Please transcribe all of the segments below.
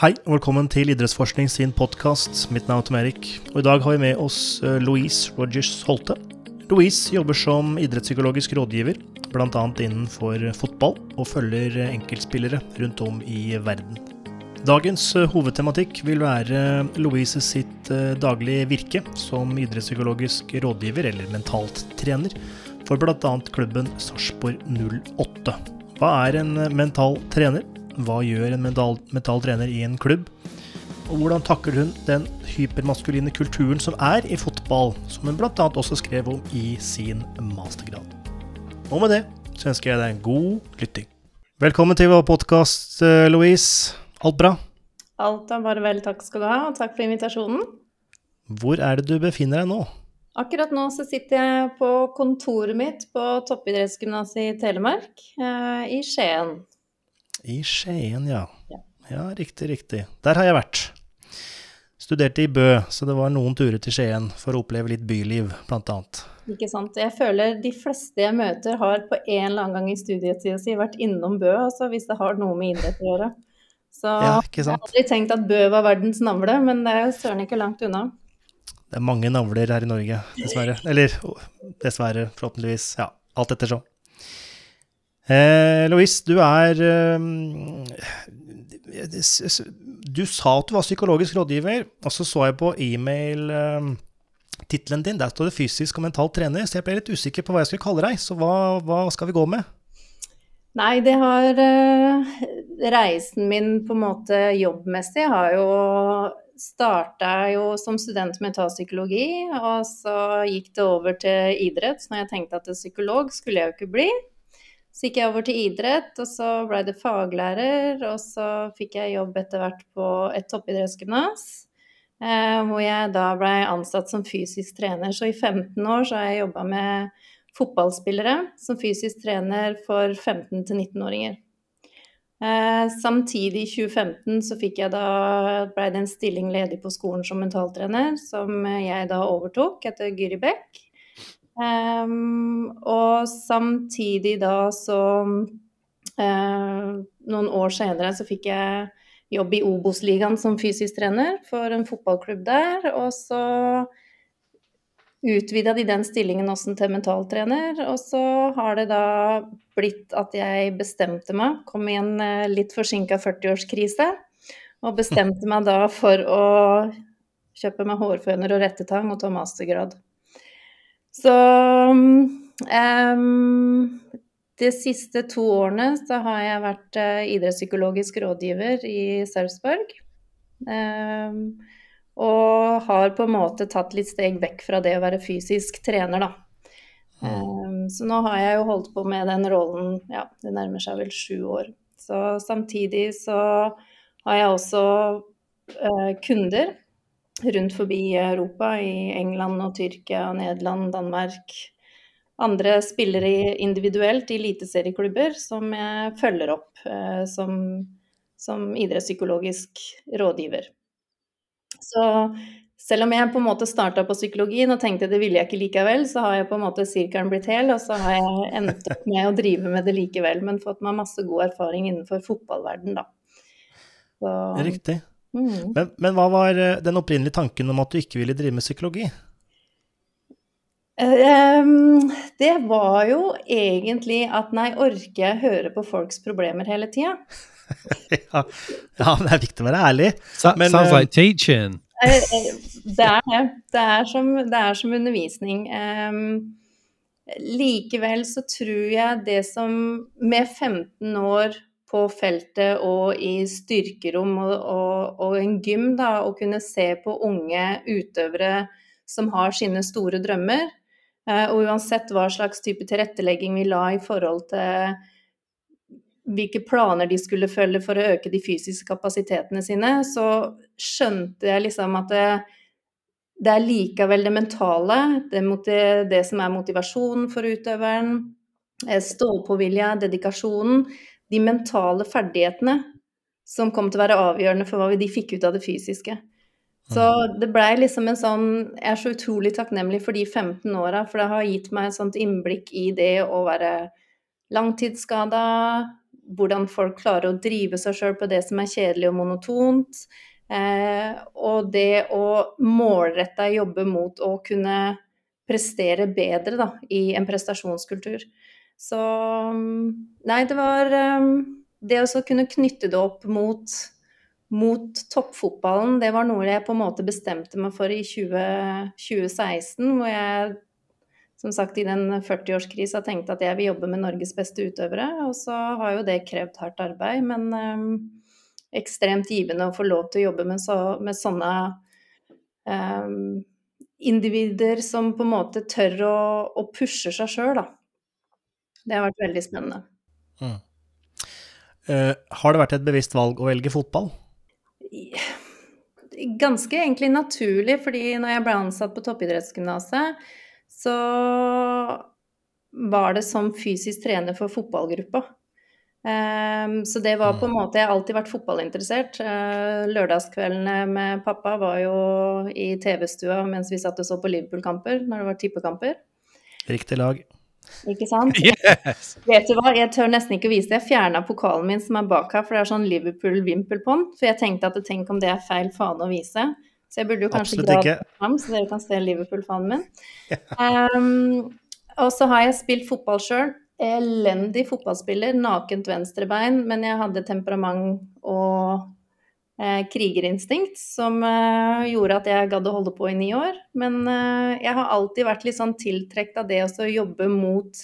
Hei, og velkommen til Idrettsforskning sin podkast. Mitt navn er Tom Erik, og i dag har vi med oss eh, Louise Rogers Holte. Louise jobber som idrettspsykologisk rådgiver, bl.a. innenfor fotball, og følger enkeltspillere rundt om i verden. Dagens eh, hovedtematikk vil være Louise sitt eh, daglige virke som idrettspsykologisk rådgiver, eller mentalt trener, for bl.a. klubben Sarpsborg 08. Hva er en mental trener? Hva gjør en mental, mental trener i en klubb? Og hvordan takler hun den hypermaskuline kulturen som er i fotball, som hun bl.a. også skrev om i sin mastergrad. Og med det så ønsker jeg deg en god lytting. Velkommen til vår podkast, eh, Louise. Alt bra? Alt er bare vel, takk skal du ha, og takk for invitasjonen. Hvor er det du befinner deg nå? Akkurat nå så sitter jeg på kontoret mitt på toppidrettsgymnaset i Telemark, eh, i Skien. I Skien, ja. Ja, riktig, riktig. Der har jeg vært. Studerte i Bø, så det var noen turer til Skien for å oppleve litt byliv, blant annet. Ikke sant. Jeg føler de fleste jeg møter har på en eller annen gang i studietida si vært innom Bø, altså, hvis det har noe med idrett å gjøre. Så ja, jeg har aldri tenkt at Bø var verdens navle, men det er søren ikke langt unna. Det er mange navler her i Norge, dessverre. Eller dessverre, forhåpentligvis. Ja, alt ettersom. Eh, Louise, du er eh, Du sa at du var psykologisk rådgiver, og så så jeg på e-mail eh, tittelen din. Der står det 'fysisk og mental trener', så jeg ble litt usikker på hva jeg skulle kalle deg. Så hva, hva skal vi gå med? Nei, det har uh, Reisen min på en måte jobbmessig har jo starta jo som student med mentalpsykologi, og så gikk det over til idrett. Når jeg tenkte at psykolog skulle jeg jo ikke bli. Så gikk jeg over til idrett, og så ble det faglærer. Og så fikk jeg jobb etter hvert på et toppidrettsgymnas, eh, hvor jeg da ble ansatt som fysisk trener. Så i 15 år så har jeg jobba med fotballspillere som fysisk trener for 15- 19-åringer. Eh, samtidig, i 2015, så fikk jeg da, ble det en stilling ledig på skolen som mentaltrener, som jeg da overtok etter Gyri Bekk. Um, og samtidig da så uh, Noen år senere så fikk jeg jobb i Obos-ligaen som fysisk trener for en fotballklubb der. Og så utvida de den stillingen også til mentaltrener. Og så har det da blitt at jeg bestemte meg, kom i en uh, litt forsinka 40-årskrise, og bestemte meg da for å kjøpe meg hårføner og rettetang og ta mastergrad. Så um, de siste to årene så har jeg vært uh, idrettspsykologisk rådgiver i Sarpsborg. Um, og har på en måte tatt litt steg vekk fra det å være fysisk trener, da. Um, så nå har jeg jo holdt på med den rollen, ja, det nærmer seg vel sju år. Så samtidig så har jeg også uh, kunder rundt forbi Europa, i England og Tyrkia, Nederland, Danmark. Andre spillere individuelt i eliteserieklubber som jeg følger opp eh, som, som idrettspsykologisk rådgiver. Så selv om jeg på en måte starta på psykologien og tenkte det ville jeg ikke likevel, så har jeg på en måte sirkelen blitt hel, og så har jeg endt opp med å drive med det likevel, men fått meg masse god erfaring innenfor fotballverden, da. Så, Riktig. Mm. Men, men, hva var eh, den opprinnelige tanken om at du ikke ville drive med psykologi? Um, det var jo egentlig at nei, orker jeg høre på folks problemer hele tida? ja, ja, det er viktig å være ærlig. So, men, sounds like teaching. det er det. Det er som, det er som undervisning. Um, likevel så tror jeg det som med 15 år på feltet og i styrkerom og, og, og en gym, da, å kunne se på unge utøvere som har sine store drømmer. Eh, og uansett hva slags type tilrettelegging vi la i forhold til hvilke planer de skulle følge for å øke de fysiske kapasitetene sine, så skjønte jeg liksom at det, det er likevel det mentale, det, det som er motivasjonen for utøveren, eh, stålpåvilja, dedikasjonen, de mentale ferdighetene som kom til å være avgjørende for hva de fikk ut av det fysiske. Så mm. det blei liksom en sånn Jeg er så utrolig takknemlig for de 15 åra, for det har gitt meg et sånt innblikk i det å være langtidsskada, hvordan folk klarer å drive seg sjøl på det som er kjedelig og monotont. Eh, og det å målretta jobbe mot å kunne prestere bedre da, i en prestasjonskultur. Så Nei, det var um, Det å kunne knytte det opp mot, mot toppfotballen, det var noe jeg på en måte bestemte meg for i 20, 2016, hvor jeg som sagt i den 40-årskrisa tenkte at jeg vil jobbe med Norges beste utøvere. Og så har jo det krevd hardt arbeid, men um, ekstremt givende å få lov til å jobbe med, så, med sånne um, individer som på en måte tør å, å pushe seg sjøl, da. Det har vært veldig spennende. Mm. Uh, har det vært et bevisst valg å velge fotball? Ganske egentlig naturlig, fordi når jeg ble ansatt på toppidrettsgymnaset, så var det som fysisk trener for fotballgruppa. Um, så det var på en mm. måte Jeg har alltid vært fotballinteressert. Uh, lørdagskveldene med pappa var jo i TV-stua mens vi satt og så på Liverpool-kamper når det var tippekamper. Riktig lag. Ikke sant? Yes. Vet du hva, jeg tør nesten ikke å vise det. Jeg fjerna pokalen min som er bak her, for det er sånn Liverpool-vimpel på den. For jeg tenkte at tenk om det er feil fane å vise. Så jeg burde jo kanskje dra den fram, så dere kan se Liverpool-fanen min. Um, og så har jeg spilt fotball sjøl elendig fotballspiller, nakent venstrebein, men jeg hadde temperament og krigerinstinkt som eh, gjorde at jeg gadd å holde på i ni år. Men eh, jeg har alltid vært litt sånn tiltrukket av det å jobbe mot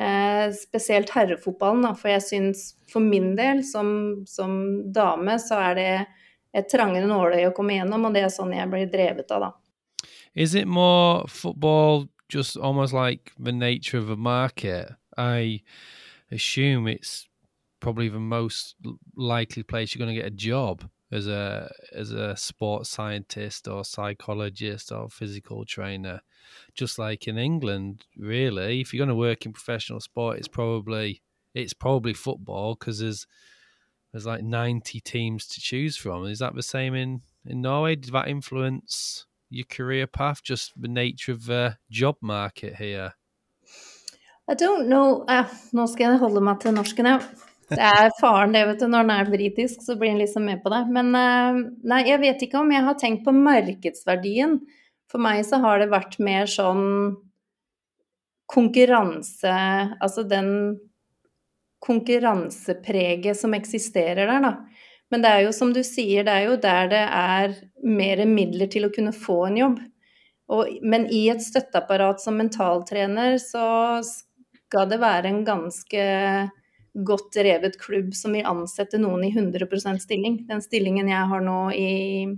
eh, spesielt herrefotballen. For jeg syns for min del, som, som dame, så er det et trangere nåløye å komme gjennom, og det er sånn jeg blir drevet av, da. Is it more football just almost like the nature of a market? I assume it's probably the most likely place you're going to get a job as a as a sports scientist or psychologist or physical trainer just like in England really. If you're going to work in professional sport it's probably it's probably football because there's there's like 90 teams to choose from. Is that the same in in Norway? Did that influence your career path just the nature of the job market here? I don't know. Eh, Nå skal jeg holde meg til norsken, ja. Det er faren, det, vet du. Når den er britisk, så blir han liksom med på det. Men eh, nei, jeg vet ikke om jeg har tenkt på markedsverdien. For meg så har det vært mer sånn konkurranse Altså den konkurransepreget som eksisterer der, da. Men det er jo som du sier, det er jo der det er mer midler til å kunne få en jobb. Og, men i et støtteapparat som mentaltrener så skal det være en ganske godt drevet klubb som vil ansette noen i 100 stilling. Den stillingen jeg har nå i,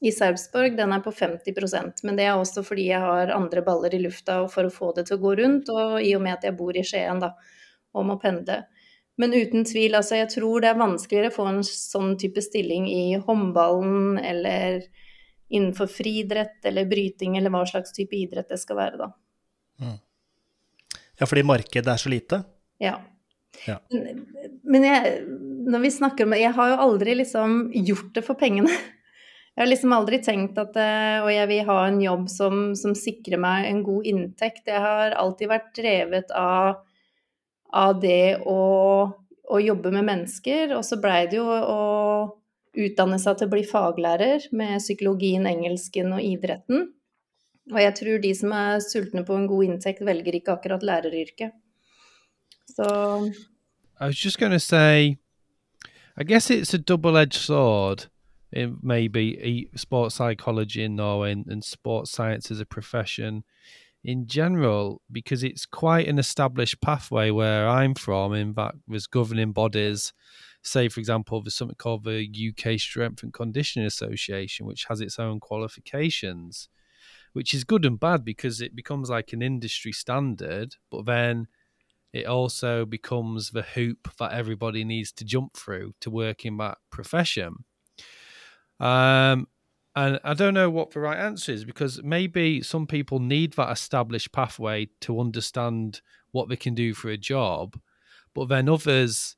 i Sarpsborg, den er på 50% men det er også fordi jeg har andre baller i lufta for å få det til å gå rundt, og i og med at jeg bor i Skien da, og må pendle. Men uten tvil, altså jeg tror det er vanskeligere å få en sånn type stilling i håndballen eller innenfor friidrett eller bryting eller hva slags type idrett det skal være, da. Mm. Ja, fordi markedet er så lite? Ja. Ja. Men, jeg, når vi snakker om det Jeg har jo aldri liksom gjort det for pengene. Jeg har liksom aldri tenkt at eh, Og jeg vil ha en jobb som, som sikrer meg en god inntekt. Jeg har alltid vært drevet av, av det å, å, jobbe med mennesker. Og så blei det jo å utdanne seg til å bli faglærer med psykologien, engelsken og idretten. Og jeg tror de som er sultne på en god inntekt, velger ikke akkurat læreryrket. Så I was just going to say, I guess it's a double-edged sword. In maybe sports psychology in Norway and, and sports science as a profession in general, because it's quite an established pathway where I'm from. In fact, there's governing bodies. Say, for example, there's something called the UK Strength and Conditioning Association, which has its own qualifications which is good and bad because it becomes like an industry standard, but then it also becomes the hoop that everybody needs to jump through to work in that profession. Um, and I don't know what the right answer is because maybe some people need that established pathway to understand what they can do for a job, but then others.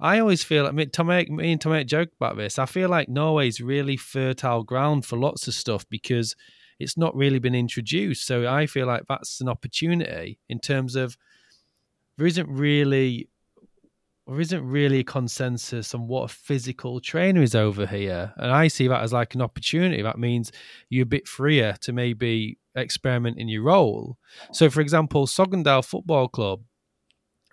I always feel, I mean, Tomek, me and Tomek joke about this. I feel like Norway's really fertile ground for lots of stuff because it's not really been introduced. So I feel like that's an opportunity in terms of there isn't really there isn't really a consensus on what a physical trainer is over here. And I see that as like an opportunity. That means you're a bit freer to maybe experiment in your role. So, for example, Sogndal Football Club,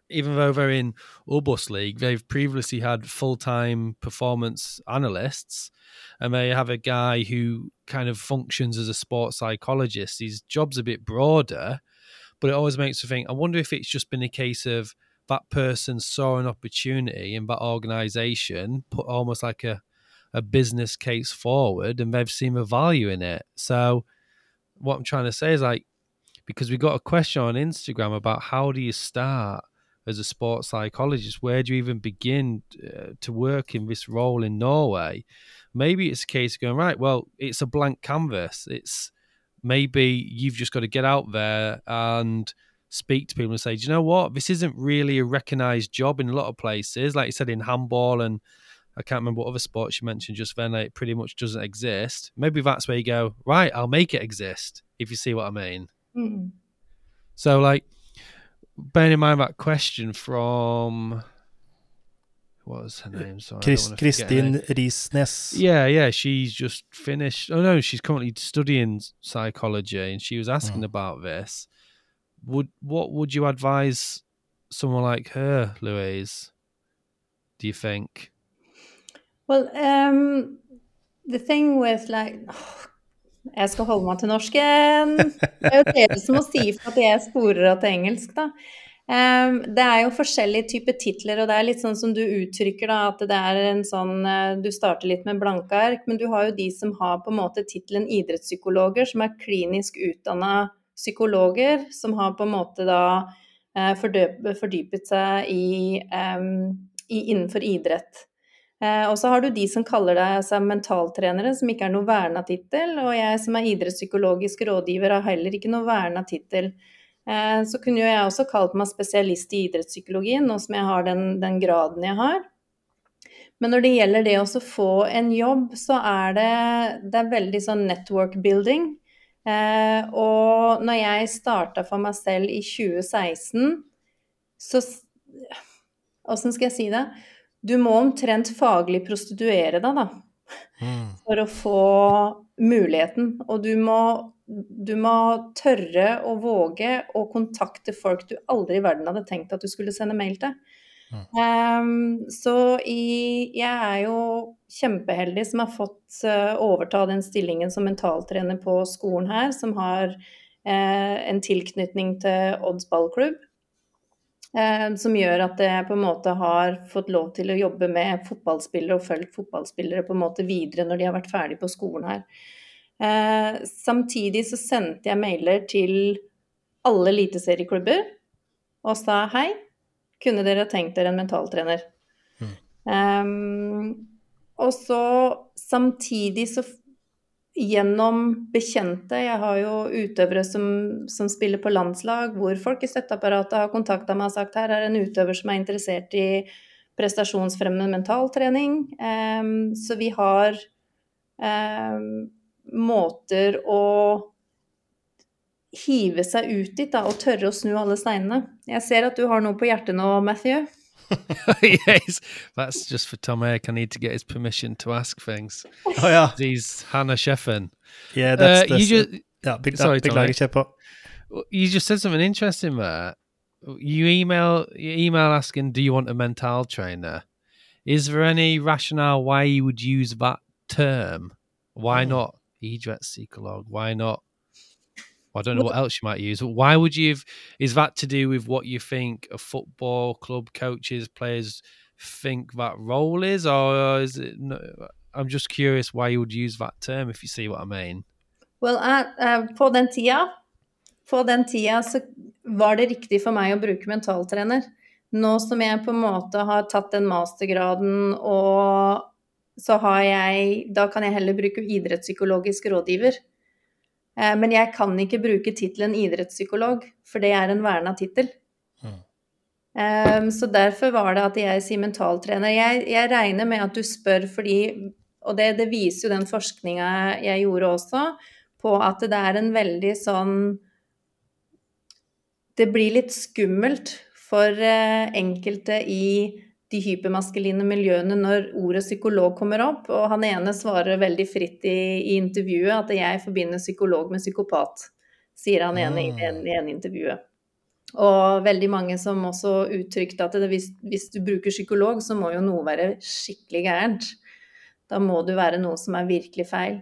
even though they're in Ubus League, they've previously had full time performance analysts, and they have a guy who kind of functions as a sports psychologist. His job's a bit broader, but it always makes me think I wonder if it's just been a case of that person saw an opportunity in that organization, put almost like a, a business case forward, and they've seen the value in it. So, what I'm trying to say is like, because we got a question on Instagram about how do you start as a sports psychologist? Where do you even begin uh, to work in this role in Norway? Maybe it's a case of going, right, well, it's a blank canvas. It's maybe you've just got to get out there and speak to people and say, do you know what? This isn't really a recognized job in a lot of places. Like you said, in handball and I can't remember what other sports you mentioned just then, like, it pretty much doesn't exist. Maybe that's where you go, right, I'll make it exist, if you see what I mean. Mm. So, like, bearing in mind that question from was her name? Sorry, Chris, Kristin Risnes. Yeah, yeah, she's just finished. Oh no, she's currently studying psychology, and she was asking mm. about this would what would you advise someone like her, Louise? Do you think? Well, um, the thing with like oh, Jeg skal holde meg til norsken. Det er jo dere som må si for at jeg sporer av til engelsk, da. Um, det er jo forskjellige typer titler, og det er litt sånn som du uttrykker, da, at det er en sånn uh, Du starter litt med blanke ark, men du har jo de som har på en måte tittelen idrettspsykologer, som er klinisk utdanna psykologer som har på en måte da eh, fordypet seg i, i, innenfor idrett. Eh, og så har du de som kaller deg seg mentaltrenere, som ikke er noe verna tittel. Og jeg som er idrettspsykologisk rådgiver har heller ikke noe verna tittel. Eh, så kunne jo jeg også kalt meg spesialist i idrettspsykologi, nå som jeg har den, den graden jeg har. Men når det gjelder det å få en jobb, så er det, det er veldig sånn network building. Eh, og når jeg starta for meg selv i 2016, så Åssen skal jeg si det? Du må omtrent faglig prostituere deg, da. Mm. For å få muligheten. Og du må, du må tørre å våge å kontakte folk du aldri i verden hadde tenkt at du skulle sende mail til. Um, så i, jeg er jo kjempeheldig som har fått uh, overta den stillingen som mentaltrener på skolen her, som har uh, en tilknytning til Odds ballklubb. Uh, som gjør at jeg på en måte har fått lov til å jobbe med fotballspillere og følge fotballspillere på en måte videre når de har vært ferdig på skolen her. Samtidig så sendte jeg mailer til alle eliteserieklubber og sa hei, kunne dere tenkt dere en mentaltrener? Mm. Um, og så samtidig så gjennom bekjente Jeg har jo utøvere som, som spiller på landslag, hvor folk i støtteapparatet har kontakta meg og sagt her er en utøver som er interessert i prestasjonsfremmende mentaltrening. Um, så vi har um, måter å hive seg ut dit da, og tørre å snu alle steinene. Jeg ser at du har noe på hjertet nå, Matthew. yes, that's just for Tom Eric. I need to get his permission to ask things. Oh yeah, he's Hannah Sheffen. Yeah, that's, uh, that's you just, yeah. Big, sorry, big Tom. You just said something interesting there. You email you email asking, "Do you want a mental trainer?" Is there any rationale why you would use that term? Why oh. not idrettspsykolog? Why not I don't know what else you might use. Why would you? Have, is that to do with what you think a football club coaches, players think that role is, or is it? No, I'm just curious why you would use that term, if you see what I mean. Well, uh, på den tida, på den tida så var det riktig for meg å bruke mentaltrener. Nå som jeg på en måte har tatt den mastergraden og så har jeg Da kan jeg heller bruke idrettspsykologisk rådgiver. Eh, men jeg kan ikke bruke tittelen idrettspsykolog, for det er en verna tittel. Mm. Um, så derfor var det at jeg sier mentaltrener. Jeg, jeg regner med at du spør fordi Og det, det viser jo den forskninga jeg gjorde også, på at det er en veldig sånn Det blir litt skummelt for uh, enkelte i de hypermaskuline miljøene når ordet psykolog kommer opp. Og han ene svarer veldig fritt i, i intervjuet at jeg forbinder psykolog med psykopat, sier han ene i en, i en intervjuet. Og veldig mange som også uttrykte at det, hvis, hvis, du bruker psykolog, så må jo noe være skikkelig gærent. Da må det være noe som er virkelig feil.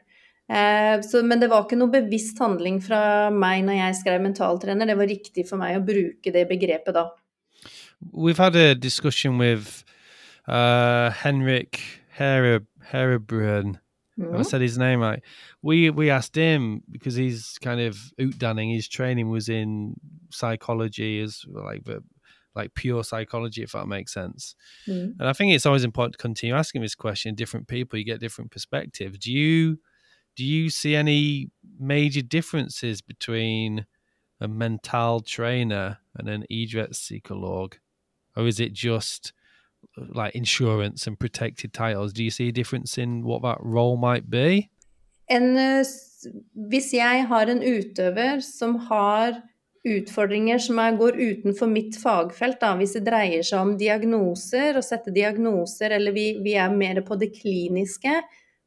Eh, så, men det var ikke noe bevisst handling fra meg når jeg skrev mentaltrener. Det var riktig for meg å bruke det begrepet da. We've had a discussion with uh, Henrik Herebrun. Mm. I said his name right. We we asked him because he's kind of outdanning. His training was in psychology, as like the like pure psychology, if that makes sense. Mm. And I think it's always important to continue asking this question. Different people, you get different perspectives. Do you do you see any major differences between a mental trainer and an idrettspsykolog? Or is it just like insurance and protected titles? Do you see a difference in what that role might be? En, eh, hvis jeg har en utøver som har utfordringer som er, går utenfor mitt fagfelt, da, hvis det dreier seg om diagnoser, å sette diagnoser, eller vi, vi, er mer på det kliniske,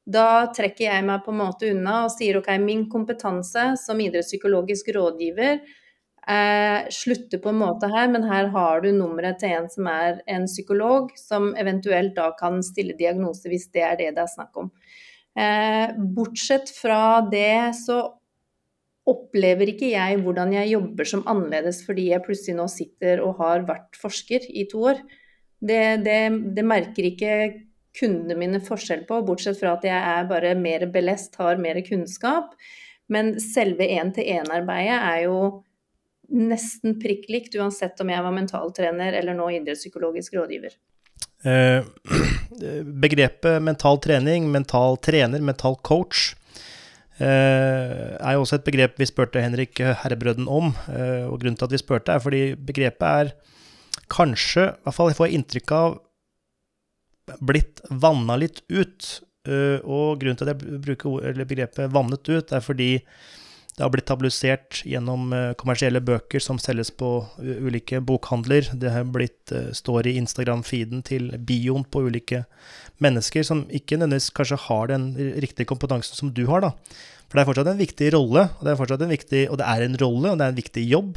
da trekker jeg meg på en måte unna og sier ok, min kompetanse som idrettspsykologisk rådgiver eh, slutter på en måte her, men her har du nummeret til en som er en psykolog, som eventuelt da kan stille diagnose hvis det er det det er snakk om. Eh, bortsett fra det så opplever ikke jeg hvordan jeg jobber som annerledes fordi jeg plutselig nå sitter og har vært forsker i to år. Det, det, det merker ikke kundene mine forskjell på, bortsett fra at jeg er bare mer belest, har mer kunnskap. Men selve én-til-én-arbeidet er jo nesten prikk likt, uansett om jeg var mentaltrener eller nå idrettspsykologisk rådgiver. Eh, begrepet mental trening, mental trener, mental coach eh, er jo også et begrep vi spurte Henrik Herrebrøden om. Eh, og grunnen til at vi spurte, er fordi begrepet er kanskje, i hvert fall jeg får inntrykk av, blitt vanna litt ut. Og grunnen til at jeg bruker begrepet 'vannet ut', er fordi det har blitt tabloisert gjennom eh, kommersielle bøker som selges på ulike bokhandler. Det har blitt, eh, står i Instagram-feeden til bioen på ulike mennesker som ikke nødvendigvis kanskje har den riktige kompetansen som du har. da. For det er fortsatt en viktig rolle, og det er fortsatt en viktig, og det er en rolle, og det er en viktig jobb.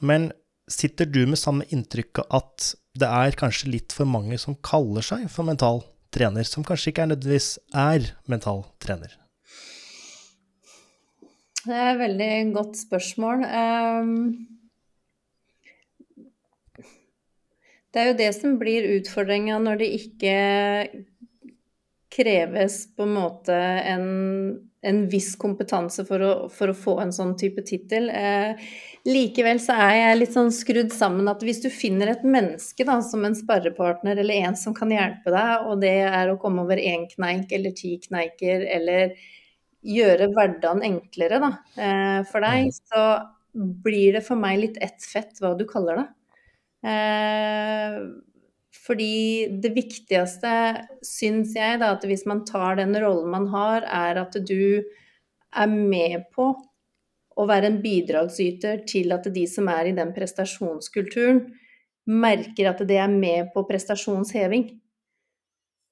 Men sitter du med samme inntrykk at det er kanskje litt for mange som kaller seg for mental trener, som kanskje ikke er nødvendigvis er mental trener? Det er et veldig godt spørsmål. Ehm, det er jo det som blir utfordringa når det ikke kreves på en måte en, en viss kompetanse for å, for å, få en sånn type tittel. Eh, likevel så er jeg litt sånn skrudd sammen at hvis du finner et menneske da, som en sparrepartner eller en som kan hjelpe deg, og det er å komme over én kneik eller ti kneiker eller gjøre hverdagen enklere da, eh, for deg, så blir det for meg litt ett fett hva du kaller det. Eh, fordi det viktigste, syns jeg, da, at hvis man tar den rollen man har, er at du er med på å være en bidragsyter til at de som er i den prestasjonskulturen, merker at det er med på prestasjonsheving.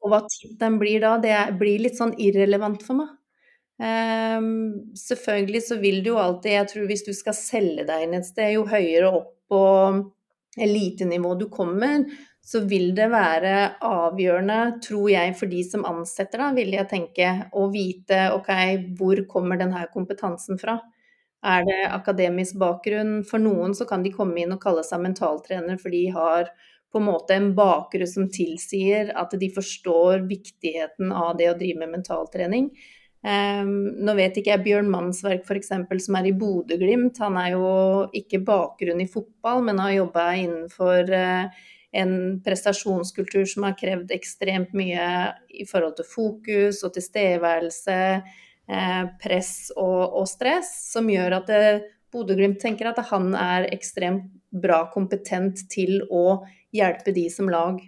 Og hva tittelen blir da, det blir litt sånn irrelevant for meg. Um, selvfølgelig så vil du jo alltid Jeg tror hvis du skal selge deg inn et sted, jo høyere opp på elitenivå du kommer, så vil det være avgjørende, tror jeg, for de som ansetter, da, vil jeg tenke, å vite ok, hvor kommer denne kompetansen fra? Er det akademisk bakgrunn? For noen så kan de komme inn og kalle seg mentaltrener, for de har på en måte en bakgrunn som tilsier at de forstår viktigheten av det å drive med mentaltrening. Um, nå vet ikke jeg Bjørn Mannsverk f.eks. som er i Bodø-Glimt. Han er jo ikke bakgrunn i fotball, men har jobba innenfor uh, en prestasjonskultur som har krevd ekstremt mye i forhold til fokus og tilstedeværelse, uh, press og, og, stress, som gjør at uh, Bodø-Glimt tenker at han er ekstremt bra kompetent til å hjelpe de som lag.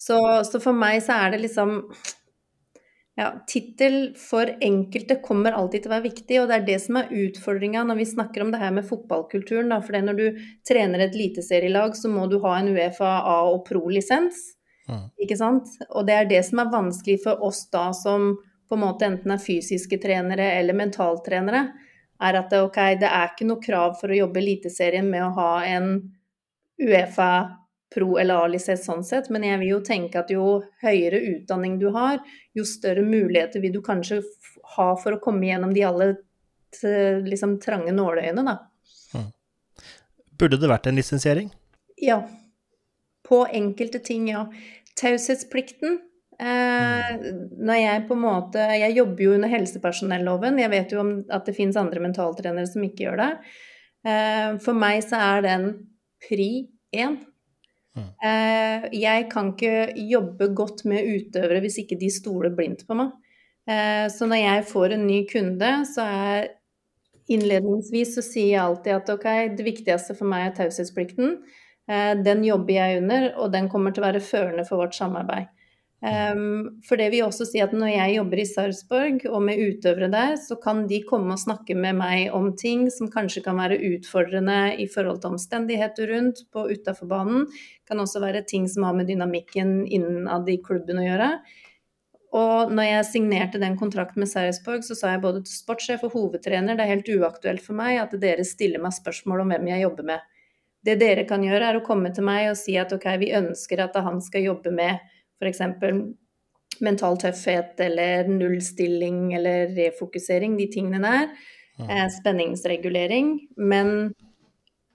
Så, så for meg så er det liksom Ja, tittel for enkelte kommer alltid til å være viktig, og det er det som er utfordringa når vi snakker om det her med fotballkulturen. Da. For når du trener et eliteserielag, så må du ha en Uefa A- og pro-lisens. Mm. Ikke sant? Og det er det som er vanskelig for oss da som på en måte enten er fysiske trenere eller mentaltrenere, er at det, okay, det er ikke noe krav for å jobbe Eliteserien med å ha en Uefa pro- eller A-lisens sånn sett, men jeg vil jo tenke at jo høyere utdanning du har, jo større muligheter vil du kanskje ha for å komme gjennom de alle liksom, trange nåløyene, da. Hmm. Burde det vært en lisensiering? Ja. På enkelte ting, ja. Taushetsplikten eh, mm. Når jeg på en måte Jeg jobber jo under helsepersonelloven. Jeg vet jo om at det finnes andre mentaltrenere som ikke gjør det. Eh, for meg så er den pri én. Eh, jeg kan ikke jobbe godt med utøvere hvis ikke de stoler blindt på meg. Eh, så når jeg får en ny kunde, så er innledningsvis så sier jeg alltid at ok, det viktigste for meg er taushetsplikten. Eh, den jobber jeg under, og den kommer til å være førende for vårt samarbeid. Um, for det vil også si at når jeg jobber i Sarpsborg og med utøvere der, så kan de komme og snakke med meg om ting som kanskje kan være utfordrende i forhold til omstendigheter rundt på utafor banen. Kan også være ting som har med dynamikken innad i klubben å gjøre. Og når jeg signerte den kontrakten med Sarpsborg, så sa jeg både til sportssjef og hovedtrener det er helt uaktuelt for meg at dere stiller meg spørsmål om hvem jeg jobber med. Det dere kan gjøre, er å komme til meg og si at ok, vi ønsker at han skal jobbe med f.eks. mental tøffhet eller nullstilling eller refokusering, de tingene der. Eh, spenningsregulering. Men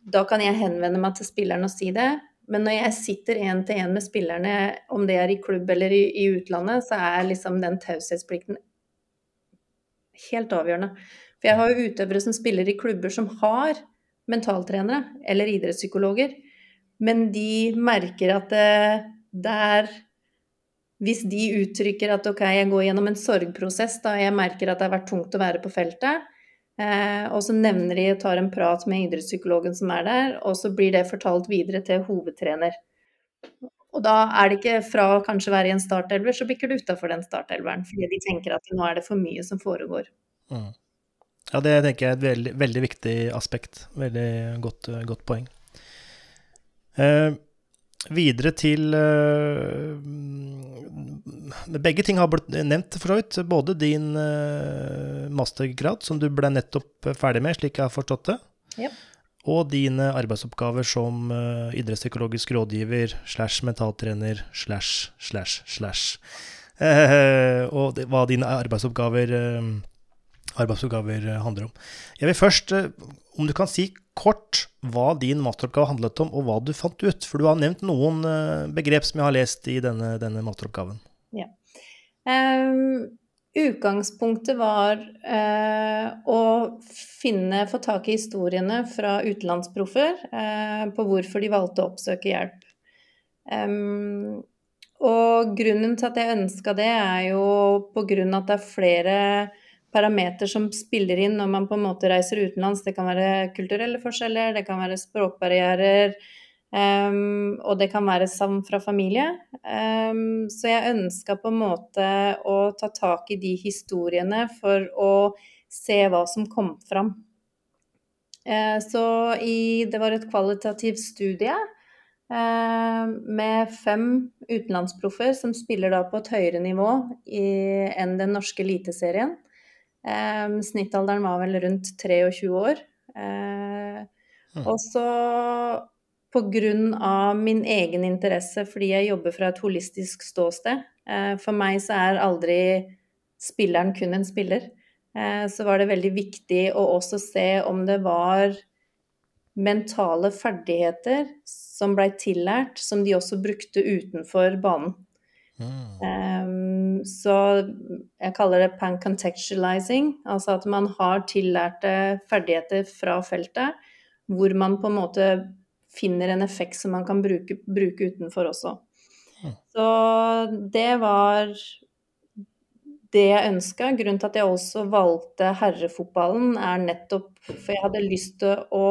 da kan jeg henvende meg til spilleren og si det. Men når jeg sitter én til én med spillerne, om det er i klubb eller i, i utlandet, så er liksom den taushetsplikten helt avgjørende. For jeg har jo utøvere som spiller i klubber som har mentaltrenere eller idrettspsykologer, men de merker at det, det er hvis de uttrykker at ok, jeg går gjennom en sorgprosess, da jeg merker at det har vært tungt å være på feltet, eh, og så nevner de og tar en prat med idrettspsykologen som er der, og så blir det fortalt videre til hovedtrener. Og da er det ikke fra å kanskje være i en startelver, så bikker du utafor den startelveren. Fordi de tenker at nå er det for mye som foregår. Mm. Ja, det tenker jeg er et veldig, veldig viktig aspekt. Veldig godt, godt poeng. Eh, videre til uh, Begge ting har blitt nevnt, for så vidt. Både din uh, mastergrad, som du ble nettopp ferdig med, slik jeg har forstått det, ja. og dine arbeidsoppgaver som uh, idrettspsykologisk rådgiver slash mentaltrener slash slash slash. og hva dine arbeidsoppgaver, arbeidsoppgaver handler om. Jeg vil først, om du kan si kort hva din masteroppgave handlet om, og hva du fant ut. For du har nevnt noen eh, begrep som jeg har lest i denne, denne masteroppgaven. Ja. Um, utgangspunktet var uh, å finne, få tak i historiene fra utenlandsproffer uh, på hvorfor de valgte å oppsøke hjelp. Um, og grunnen til at jeg ønska det, er jo på grunn av at det er flere parameter som spiller inn når man på en måte reiser utenlands. Det kan være kulturelle forskjeller, det kan være språkbarrierer, um, og det kan være savn fra familie. Um, så jeg ønska på en måte å ta tak i de historiene for å se hva som kom fram. Uh, så i, det var et kvalitativt studie. Uh, med fem utenlandsproffer som spiller da på et høyere nivå i, enn den norske eliteserien. Um, snittalderen var vel rundt 23 år. Uh, mm. Og så pga. min egen interesse, fordi jeg jobber fra et holistisk ståsted uh, For meg så er aldri spilleren kun en spiller. Uh, så var det veldig viktig å også se om det var mentale ferdigheter som blei tillært, som de også brukte utenfor banen. Um, så jeg kaller det pan-contextualizing, altså at man har tillærte ferdigheter fra feltet, hvor man på en måte finner en effekt som man kan bruke, bruke utenfor også. Så det var det jeg ønska. Grunnen til at jeg også valgte herrefotballen, er nettopp for jeg hadde lyst til å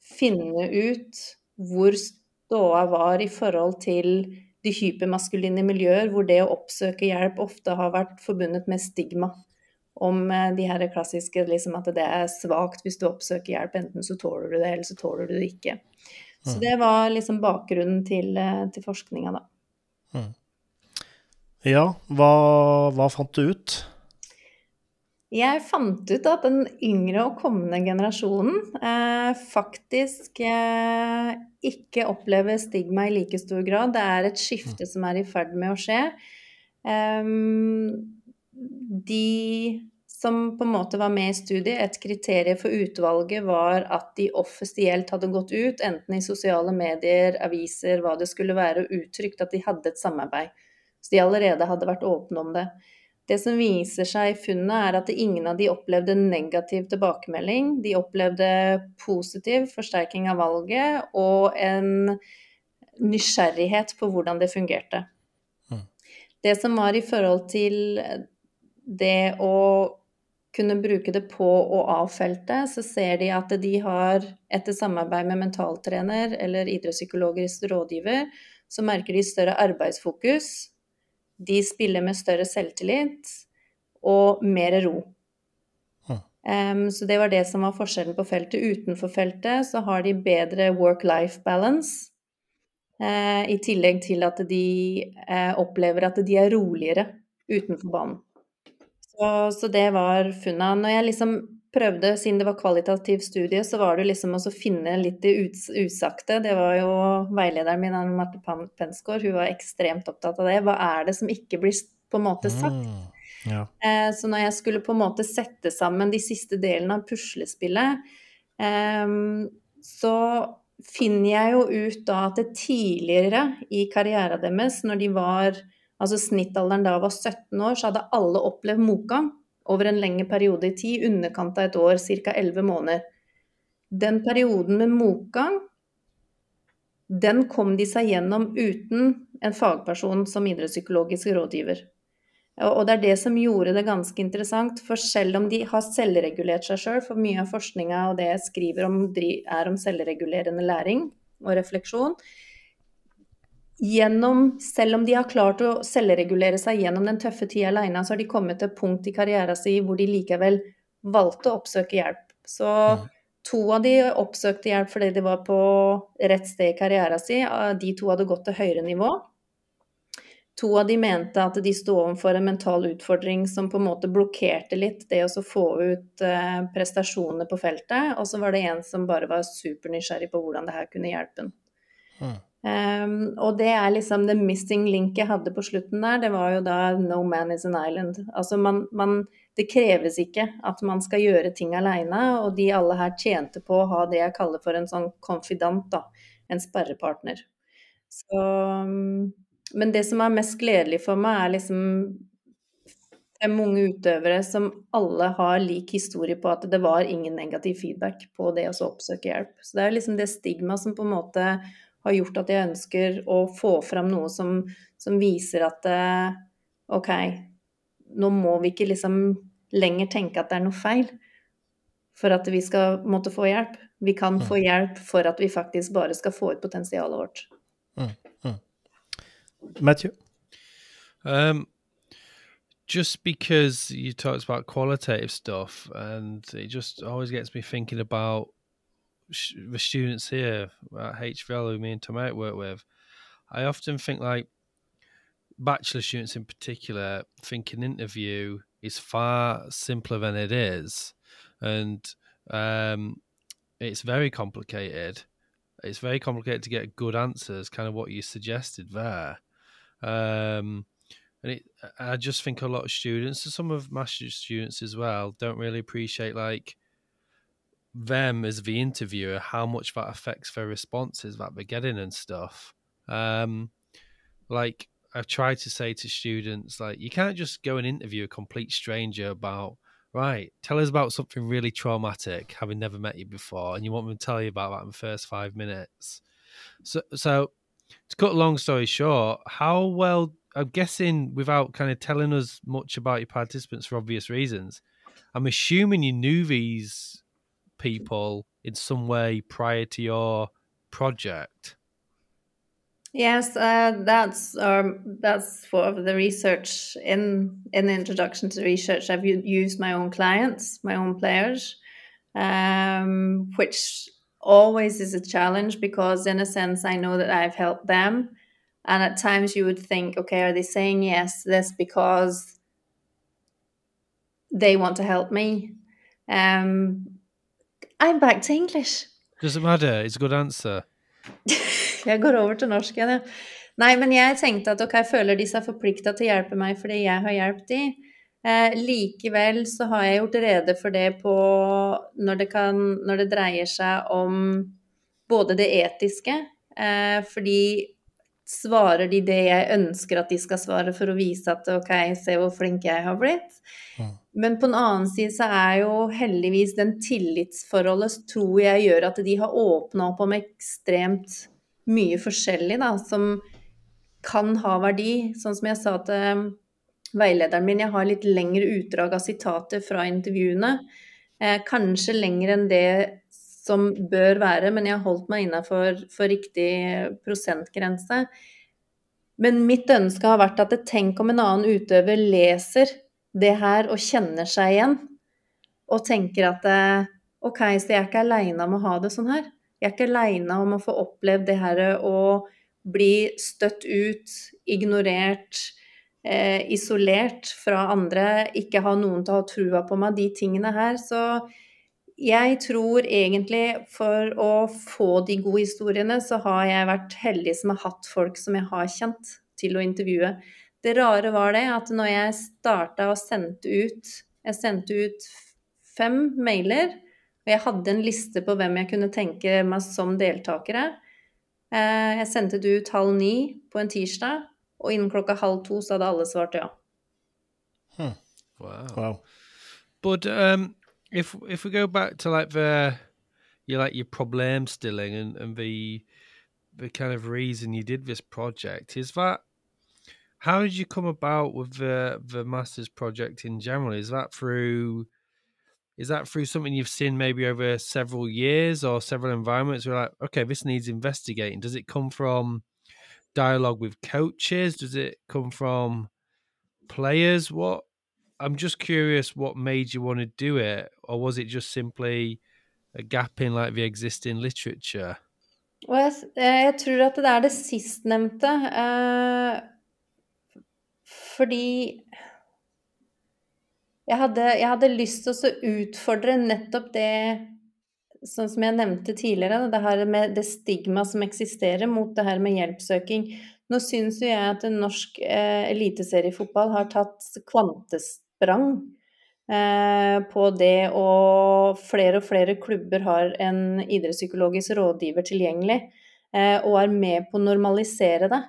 finne ut hvor ståa var i forhold til de hypermaskuline miljøer hvor det å oppsøke hjelp ofte har vært forbundet med stigma om eh, de her klassiske liksom at det er svakt hvis du oppsøker hjelp. Enten så tåler du det, eller så tåler du det ikke. Så Mm. det var liksom bakgrunnen til, eh, til forskninga, da. Ja, hva, hva fant du ut? Jeg fant ut at den yngre og kommende generasjonen eh, faktisk eh, ikke opplever stigma i like stor grad. Det er et skifte som er i ferd med å skje. Eh, de som på en måte var med i studiet, et kriterium for utvalget var at de offisielt hadde gått ut, enten i sosiale medier, aviser, hva det skulle være, og uttrykt at de hadde et samarbeid. Så de allerede hadde vært åpne om det. Det som viser seg i funnet, er at ingen av de opplevde negativ tilbakemelding. De opplevde positiv forsterking av valget og en nysgjerrighet på hvordan det fungerte. Mm. Det som var i forhold til det å kunne bruke det på og av feltet, så ser de at de har, etter samarbeid med mentaltrener eller idrettspsykologisk rådgiver, så merker de større arbeidsfokus. De spiller med større selvtillit og mer ro. Mm. Em, så det var det som var forskjellen på feltet. Utenfor feltet så har de bedre work-life balance. Uh, I tillegg til at de uh, opplever at de er roligere utenfor banen. Så, så det var funnet. Når jeg liksom prøvde, siden det var kvalitativ studie, så var det liksom å finne litt det uts usagte. Det var jo veilederen min, Anne Marte Pensgaard, hun var ekstremt opptatt av det. Hva er det som ikke blir på en måte sagt? Mm, ja. Eh, Så når jeg skulle på en måte sette sammen de siste delene av puslespillet, eh, så finner jeg jo ut da at det tidligere i karrieren deres, når de var Altså snittalderen da var 17 år, så hadde alle opplevd motgang over en lengre periode i tid, underkant av et år, ca. 11 måneder. Den perioden med motgang, den kom de seg gjennom uten en fagperson som idrettspsykologisk rådgiver. Og det er det som gjorde det ganske interessant, for selv om de har selvregulert seg sjøl, for mye av forskninga og det jeg skriver om, er om selvregulerende læring og refleksjon, gjennom, selv om de har klart å selvregulere seg gjennom den tøffe tida aleine, så har de kommet til et punkt i karrieren sin hvor de likevel valgte å oppsøke hjelp. Så Mm. to av de oppsøkte hjelp fordi de var på rett sted i karrieren sin. De to hadde gått til høyere nivå. To av de mente at de sto overfor en mental utfordring som på en måte blokkerte litt det å få ut eh, prestasjonene på feltet. Og så var det en som bare var supernysgjerrig på hvordan det her kunne hjelpe ham. Mm. Um, og det er liksom the missing link jeg hadde på slutten der. Det var jo da 'no man is an island'. Altså man, man Det kreves ikke at man skal gjøre ting aleine, og de alle her tjente på å ha det jeg kaller for en sånn konfidant, da. En sperrepartner. Så um, Men det som er mest gledelig for meg, er liksom fem unge utøvere som alle har lik historie på at det var ingen negativ feedback på det å oppsøke hjelp. Så det er liksom det stigmaet som på en måte har gjort at jeg ønsker å få fram noe som, som viser at eh, OK, nå må vi ikke liksom lenger tenke at det er noe feil for at vi skal måtte få hjelp. Vi kan få hjelp for at vi faktisk bare skal få ut potensialet vårt. Matthew? Um, just because you talked about qualitative stuff, and it just always gets me thinking about the students here at HVL who me and Tomato work with. I often think like bachelor students in particular think an interview is far simpler than it is, and um, it's very complicated. It's very complicated to get good answers, kind of what you suggested there. Um, and it, I just think a lot of students, some of master's students as well, don't really appreciate like them as the interviewer, how much that affects their responses that they're getting and stuff. Um, like I've tried to say to students, like you can't just go and interview a complete stranger about right. Tell us about something really traumatic, having never met you before, and you want them to tell you about that in the first five minutes. So, so to cut a long story short, how well I'm guessing without kind of telling us much about your participants for obvious reasons, I'm assuming you knew these people in some way prior to your project. Yes, uh, that's um, that's for the research in in the introduction to research. I've used my own clients, my own players, um, which always is a challenge because, in a sense, I know that I've helped them, and at times you would think, okay, are they saying yes this because they want to help me? Um, I'm back to English. Doesn't matter. It's a good answer. jeg går over til norsk igjen, ja. Nei, men jeg tenkte at ok, føler de seg forplikta til å hjelpe meg fordi jeg har hjulpet de. Eh, likevel så har jeg gjort rede for det på når det, kan, når det dreier seg om både det etiske, eh, fordi svarer de det jeg ønsker at de skal svare for å vise at ok, se hvor flink jeg har blitt. Mm. Men på en annen side så er jo heldigvis den tillitsforholdet tror jeg gjør at de har åpna opp om ekstremt mye forskjellig da, som kan ha verdi. Sånn som jeg sa til veilederen min, jeg har litt lengre utdrag av sitater fra intervjuene. Eh, kanskje lenger enn det som bør være, men jeg har holdt meg innafor riktig prosentgrense. Men mitt ønske har vært at tenk om en annen utøver leser det her og kjenner seg igjen, og tenker at eh, OK, så jeg er ikke aleine om å ha det sånn her. Jeg er ikke aleine om å få opplevd det her å bli støtt ut, ignorert, eh, isolert fra andre, ikke ha noen til å ha trua på meg, de tingene her. Så jeg tror egentlig for å få de gode historiene, så har jeg vært heldig som har hatt folk som jeg har kjent, til å intervjue. Det rare var det at når jeg starta og sendte ut Jeg sendte ut fem mailer og jeg hadde en liste på hvem jeg kunne tenke meg som deltakere. Eh, jeg sendte det ut halv ni på en tirsdag, og innen klokka halv to så hadde alle svart ja. Hmm. Wow. wow. But um, if if we go back to like the you like your problem stilling and, and the the kind of reason you did this project is that how did you come about with the the masters project in general? Is that through is that through something you've seen maybe over several years or several environments where like okay this needs investigating. Does it come from dialogue with coaches? Does it come from players? What i'm just curious what made you want to do it or was it just simply a gap in like the existing literature? Og jeg, jeg tror at er fordi Jeg hadde, jeg hadde lyst til å utfordre nettopp det sånn som jeg nevnte tidligere, det her det stigma som eksisterer mot det her med hjelpsøking. Nå syns jo jeg at norsk eh, eliteseriefotball har tatt kvantesprang eh, på det, og flere og flere klubber har en idrettspsykologisk rådgiver tilgjengelig, eh, og er med på å normalisere det.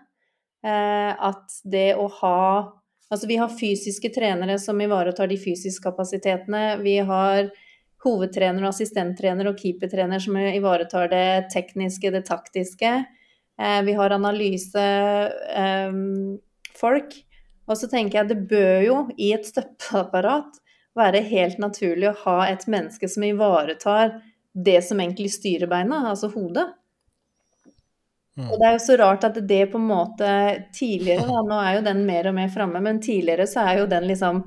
Eh, at det å ha Altså vi har fysiske trenere som ivaretar de fysiske kapasitetene. Vi har hovedtrener, assistenttrener og keepertrener som ivaretar det tekniske, det taktiske. Eh, vi har analysefolk. Eh, og så tenker jeg det bør jo i et støtteapparat være helt naturlig å ha et menneske som ivaretar det som egentlig styrer beina, altså hodet. Mm. Og det er jo så rart at det på en måte tidligere, da, nå er jo den mer og mer framme, men tidligere så er jo den liksom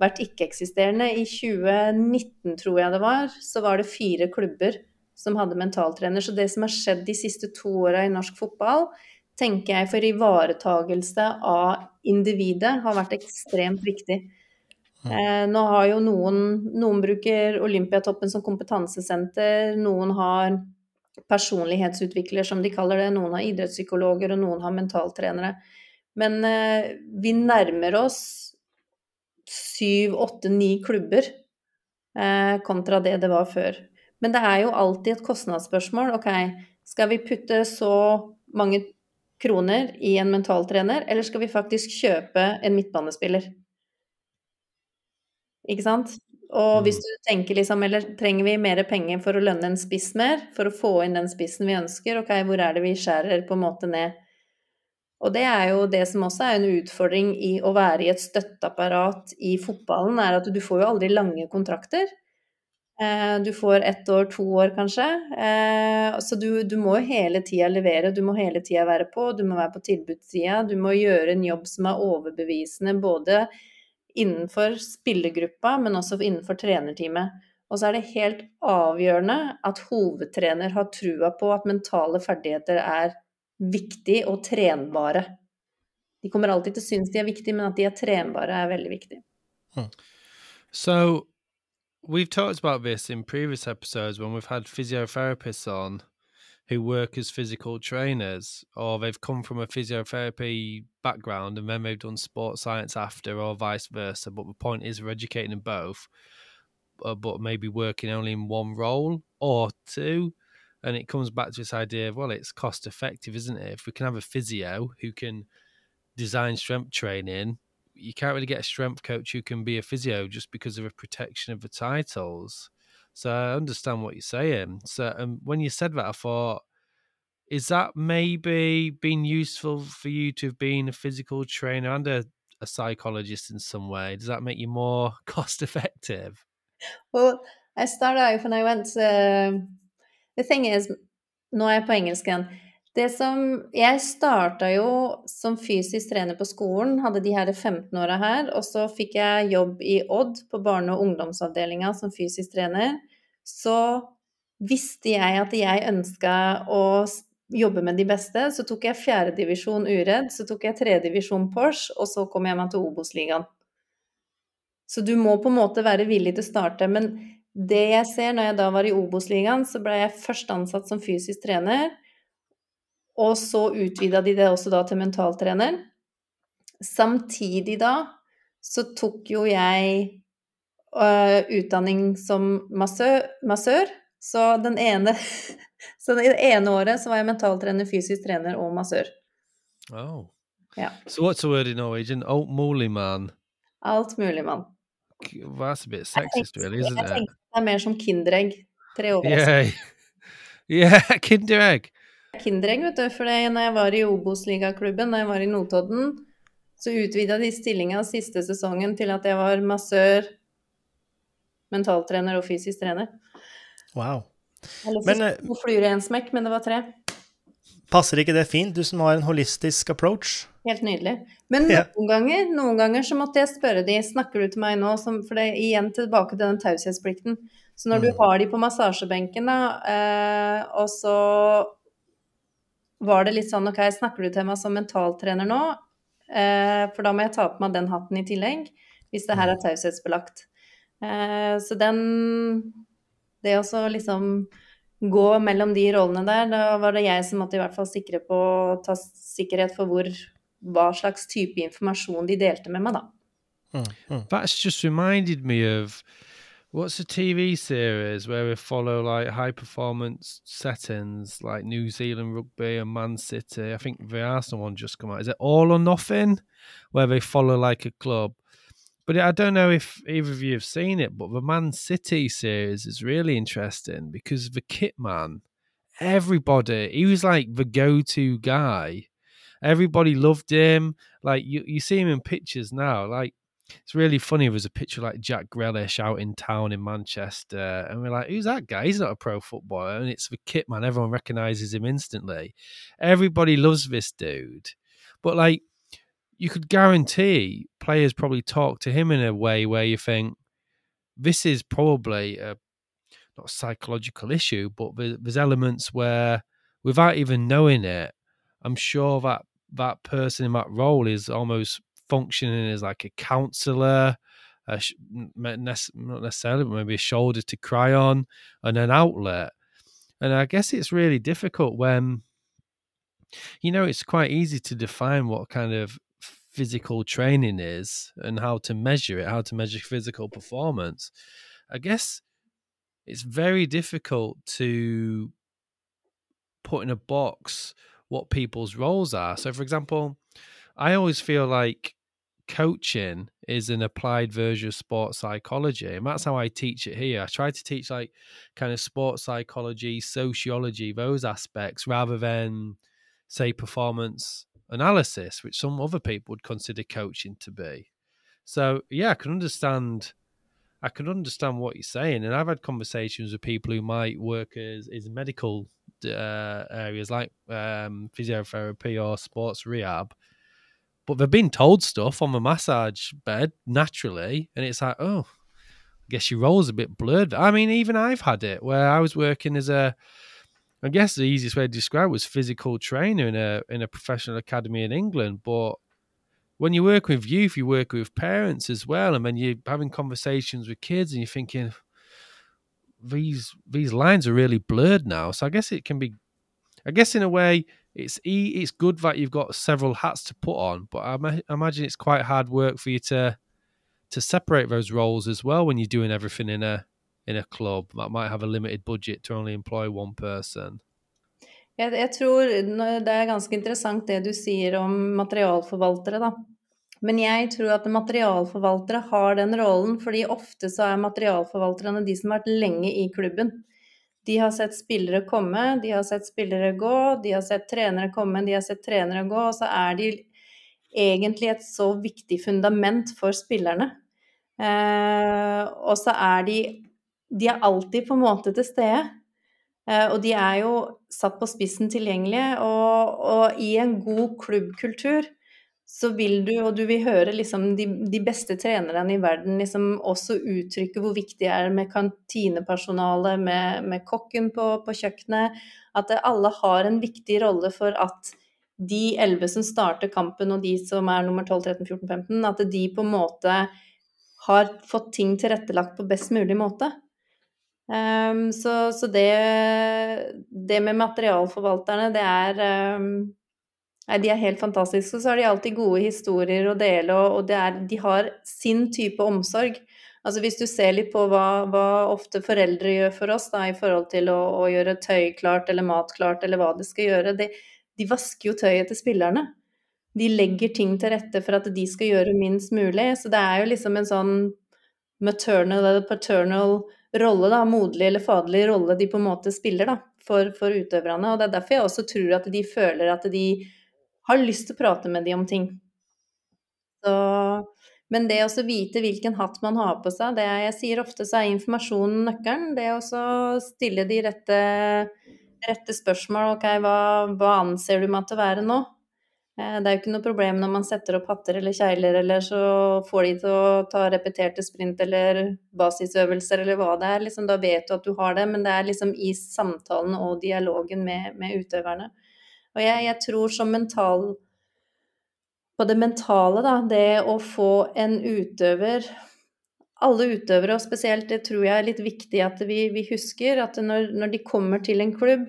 vært ikke-eksisterende. I 2019, tror jeg det var, så var det fire klubber som hadde mentaltrener. Så det som har skjedd de siste to åra i norsk fotball, tenker jeg for ivaretagelse av individet har vært ekstremt viktig. Mm. Eh, nå har jo noen Noen bruker Olympiatoppen som kompetansesenter, noen har personlighetsutvikler, som de kaller det. Noen har idrettspsykologer, og noen har mentaltrenere. Men eh, vi nærmer oss syv, åtte, ni klubber eh, kontra det det var før. Men det er jo alltid et kostnadsspørsmål. Ok, skal vi putte så mange kroner i en mentaltrener, eller skal vi faktisk kjøpe en midtbanespiller? Ikke sant? Og hvis mm. du tenker liksom, eller trenger vi mer penger for å lønne en spiss mer, for å få inn den spissen vi ønsker, ok, hvor er det vi skjærer på en måte ned? Og det er jo det som også er en utfordring i å være i et støtteapparat i fotballen, er at du får jo aldri lange kontrakter. Eh, du får ett år, to år kanskje. Eh, så du, du må hele tida levere, du må hele tida være på. Du må være på tilbudssida. Du må gjøre en jobb som er overbevisende både innenfor spillergruppa, men også innenfor trenerteamet. Og så er det helt avgjørende at hovedtrener har trua på at mentale ferdigheter er viktig og trenbare. De kommer alltid til å synes de er viktige, men at de er trenbare, er veldig viktig. Hmm. So we've talked about this in previous episodes when we've had physiotherapists on who work as physical trainers or they've come from a physiotherapy background and then they've done sports science after or vice versa but the point is we're educating them both uh, but maybe working only in one role or two and it comes back to this idea of well it's cost effective isn't it if we can have a physio who can design strength training you can't really get a strength coach who can be a physio just because of a protection of the titles. So I understand what you're saying. So um, when you said that, I thought, is that maybe been useful for you to have been a physical trainer and a, a psychologist in some way? Does that make you more cost effective? Well, I started out when I went. Uh, the thing is, nå er jeg på engelsk igjen. Det som Jeg starta jo som fysisk trener på skolen, hadde de her 15 åra her. Og så fikk jeg jobb i Odd på barne- og ungdomsavdelinga som fysisk trener. Så visste jeg at jeg ønska å jobbe med de beste, så tok jeg fjerdedivisjon uredd, så tok jeg tredjedivisjon Porsche, og så kom jeg meg til Obos-ligaen. Så du må på en måte være villig til å starte. Men det jeg ser når jeg da var i Obos-ligaen, så ble jeg først ansatt som fysisk trener. Og så utvida de det også da til mentaltrener. Samtidig da så tok jo jeg uh, utdanning som massør, massør. Så den ene Så det ene året så var jeg mentaltrener, fysisk trener og massør. Oh. Ja. So what's the word in Norwegian? Alt mulig mann. Alt mulig mann. That's a bit sexist, really, isn't jeg tenkte det er mer som Kinderegg. Tre år. Yeah. yeah, Kinderegg. Kinderegg, vet du. For når jeg var i Obos-ligaklubben, da jeg var i Notodden, så utvida de stillinga siste sesongen til at jeg var massør, mentaltrener og fysisk trener. Wow. Jeg Men, men, eh, to flyer i en smekk, men det var tre. Passer ikke det fint, du som har en holistisk approach? Helt nydelig. Men noen, noen ganger, noen ganger så måtte jeg spørre de, snakker du til meg nå, som, for det er igjen tilbake til den taushetsplikten. Så når du Mm. har de på massasjebenken, da, eh, og så var det litt sånn OK, snakker du til meg som mentaltrener nå? Eh, for da må jeg ta på meg den hatten i tillegg, hvis det her er taushetsbelagt. Eh, så den Det å liksom gå mellom de rollene der, da var det jeg som måtte i hvert fall sikre på ta sikkerhet for hvor hva slags type informasjon de delte med meg, da. Mm, mm. That's just reminded me of what's a TV series where we follow like high performance settings like New Zealand rugby and Man City. I think the Arsenal one just come out. Is it All or Nothing? Where they follow like a club. But I don't know if either of you have seen it, but the Man City series is really interesting because the kit man, everybody, he was like the go to guy. Everybody loved him. Like you, you see him in pictures now. Like it's really funny. There's a picture like Jack Grealish out in town in Manchester, and we're like, "Who's that guy? He's not a pro footballer." And it's the kit man. Everyone recognizes him instantly. Everybody loves this dude, but like, you could guarantee players probably talk to him in a way where you think this is probably a not a psychological issue, but there's elements where, without even knowing it, I'm sure that that person in that role is almost functioning as like a counselor, a sh- not necessarily, but maybe a shoulder to cry on and an outlet. And I guess it's really difficult when, you know, it's quite easy to define what kind of physical training is and how to measure it, how to measure physical performance. I guess it's very difficult to put in a box what people's roles are. So, for example, I always feel like coaching is an applied version of sports psychology, and that's how I teach it here. I try to teach like kind of sports psychology, sociology, those aspects, rather than say performance analysis, which some other people would consider coaching to be. So, yeah, I can understand I can understand what you're saying, and I've had conversations with people who might work as, as medical uh, areas like um, physiotherapy or sports rehab, but they've been told stuff on the massage bed naturally, and it's like, oh, I guess your role's a bit blurred. I mean, even I've had it where I was working as a, I guess the easiest way to describe was physical trainer in a in a professional academy in England, but when you work with youth, you work with parents as well, and then you're having conversations with kids, and you're thinking these these lines are really blurred now. So I guess it can be, I guess in a way, it's it's good that you've got several hats to put on, but I imagine it's quite hard work for you to to separate those roles as well when you're doing everything in a in a club that might have a limited budget to only employ one person. Jeg, jeg, tror det er ganske interessant det du sier om materialforvaltere, da. Men jeg tror at materialforvaltere har den rollen, fordi ofte så er materialforvalterne de som har vært lenge i klubben. De har sett spillere komme, de har sett spillere gå, de har sett trenere komme, de har sett trenere gå, og så er de egentlig et så viktig fundament for spillerne. Eh, og så er de De er alltid på en måte til stede. Eh, og de er jo satt på spissen tilgjengelige, og, og, i en god klubbkultur så vil du, og du vil høre liksom de, de beste trenerne i verden liksom også uttrykke hvor viktig det er med kantinepersonale, med, med kokken på, på, kjøkkenet, at alle har en viktig rolle for at de elleve som starter kampen, og de som er nummer 12, 13, 14, 15, at de på en måte har fått ting tilrettelagt på best mulig måte. Um, så, så det, det, med materialforvalterne, det er um, Nei, de er helt fantastiske. Og så har de alltid gode historier å dele, og, er, de har sin type omsorg. Altså Hvis du ser litt på hva, hva ofte foreldre gjør for oss da, i forhold til å, å, gjøre tøy klart eller mat klart eller hva de skal gjøre, de, de vasker jo tøyet til spillerne. De legger ting til rette for at de skal gjøre minst mulig. Så det er jo liksom en sånn maternal eller paternal rolle, da, moderlig eller faderlig rolle de på en måte spiller da, for, for utøverne. Og det er derfor jeg også tror at de føler at de har lyst til å prate med de om ting. Så, men det å vite hvilken hatt man har på seg, det jeg sier ofte så er informasjonen nøkkelen. Det å stille de rette, rette spørsmål. Ok, hva, hva anser du meg til å være nå? Eh, det er jo ikke noe problem når man setter opp hatter eller kjegler, eller så får de til å ta repeterte sprint eller basisøvelser eller hva det er. Liksom, da vet du at du har det, men det er liksom i samtalen og dialogen med, med utøverne. Og jeg, jeg, tror som mental På det mentale, da, det å få en utøver Alle utøvere, og spesielt det tror jeg er litt viktig at vi, vi husker, at når, når de kommer til en klubb,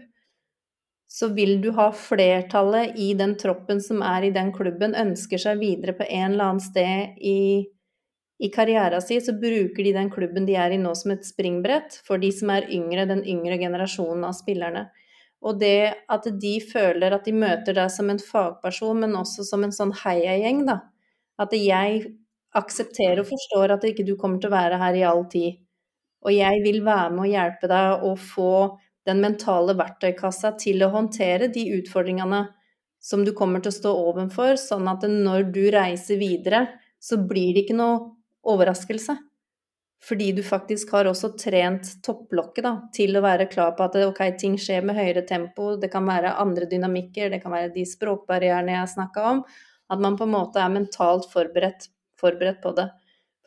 så vil du ha flertallet i den troppen som er i den klubben, ønsker seg videre på en eller annen sted i, i karrieren sin, så bruker de den klubben de er i nå som et springbrett for de som er yngre, den yngre generasjonen av spillerne. Og det at de føler at de møter deg som en fagperson, men også som en sånn heiagjeng, da. At jeg aksepterer og forstår at ikke du kommer til å være her i all tid. Og jeg vil være med og hjelpe deg å få den mentale verktøykassa til å håndtere de utfordringene som du kommer til å stå overfor, sånn at når du reiser videre, så blir det ikke noe overraskelse. Fordi du faktisk har også trent topplokket da, til å være klar på at ok, ting skjer med høyere tempo, det kan være andre dynamikker, det kan være de språkbarrierene jeg snakka om. At man på en måte er mentalt forberedt, forberedt på det.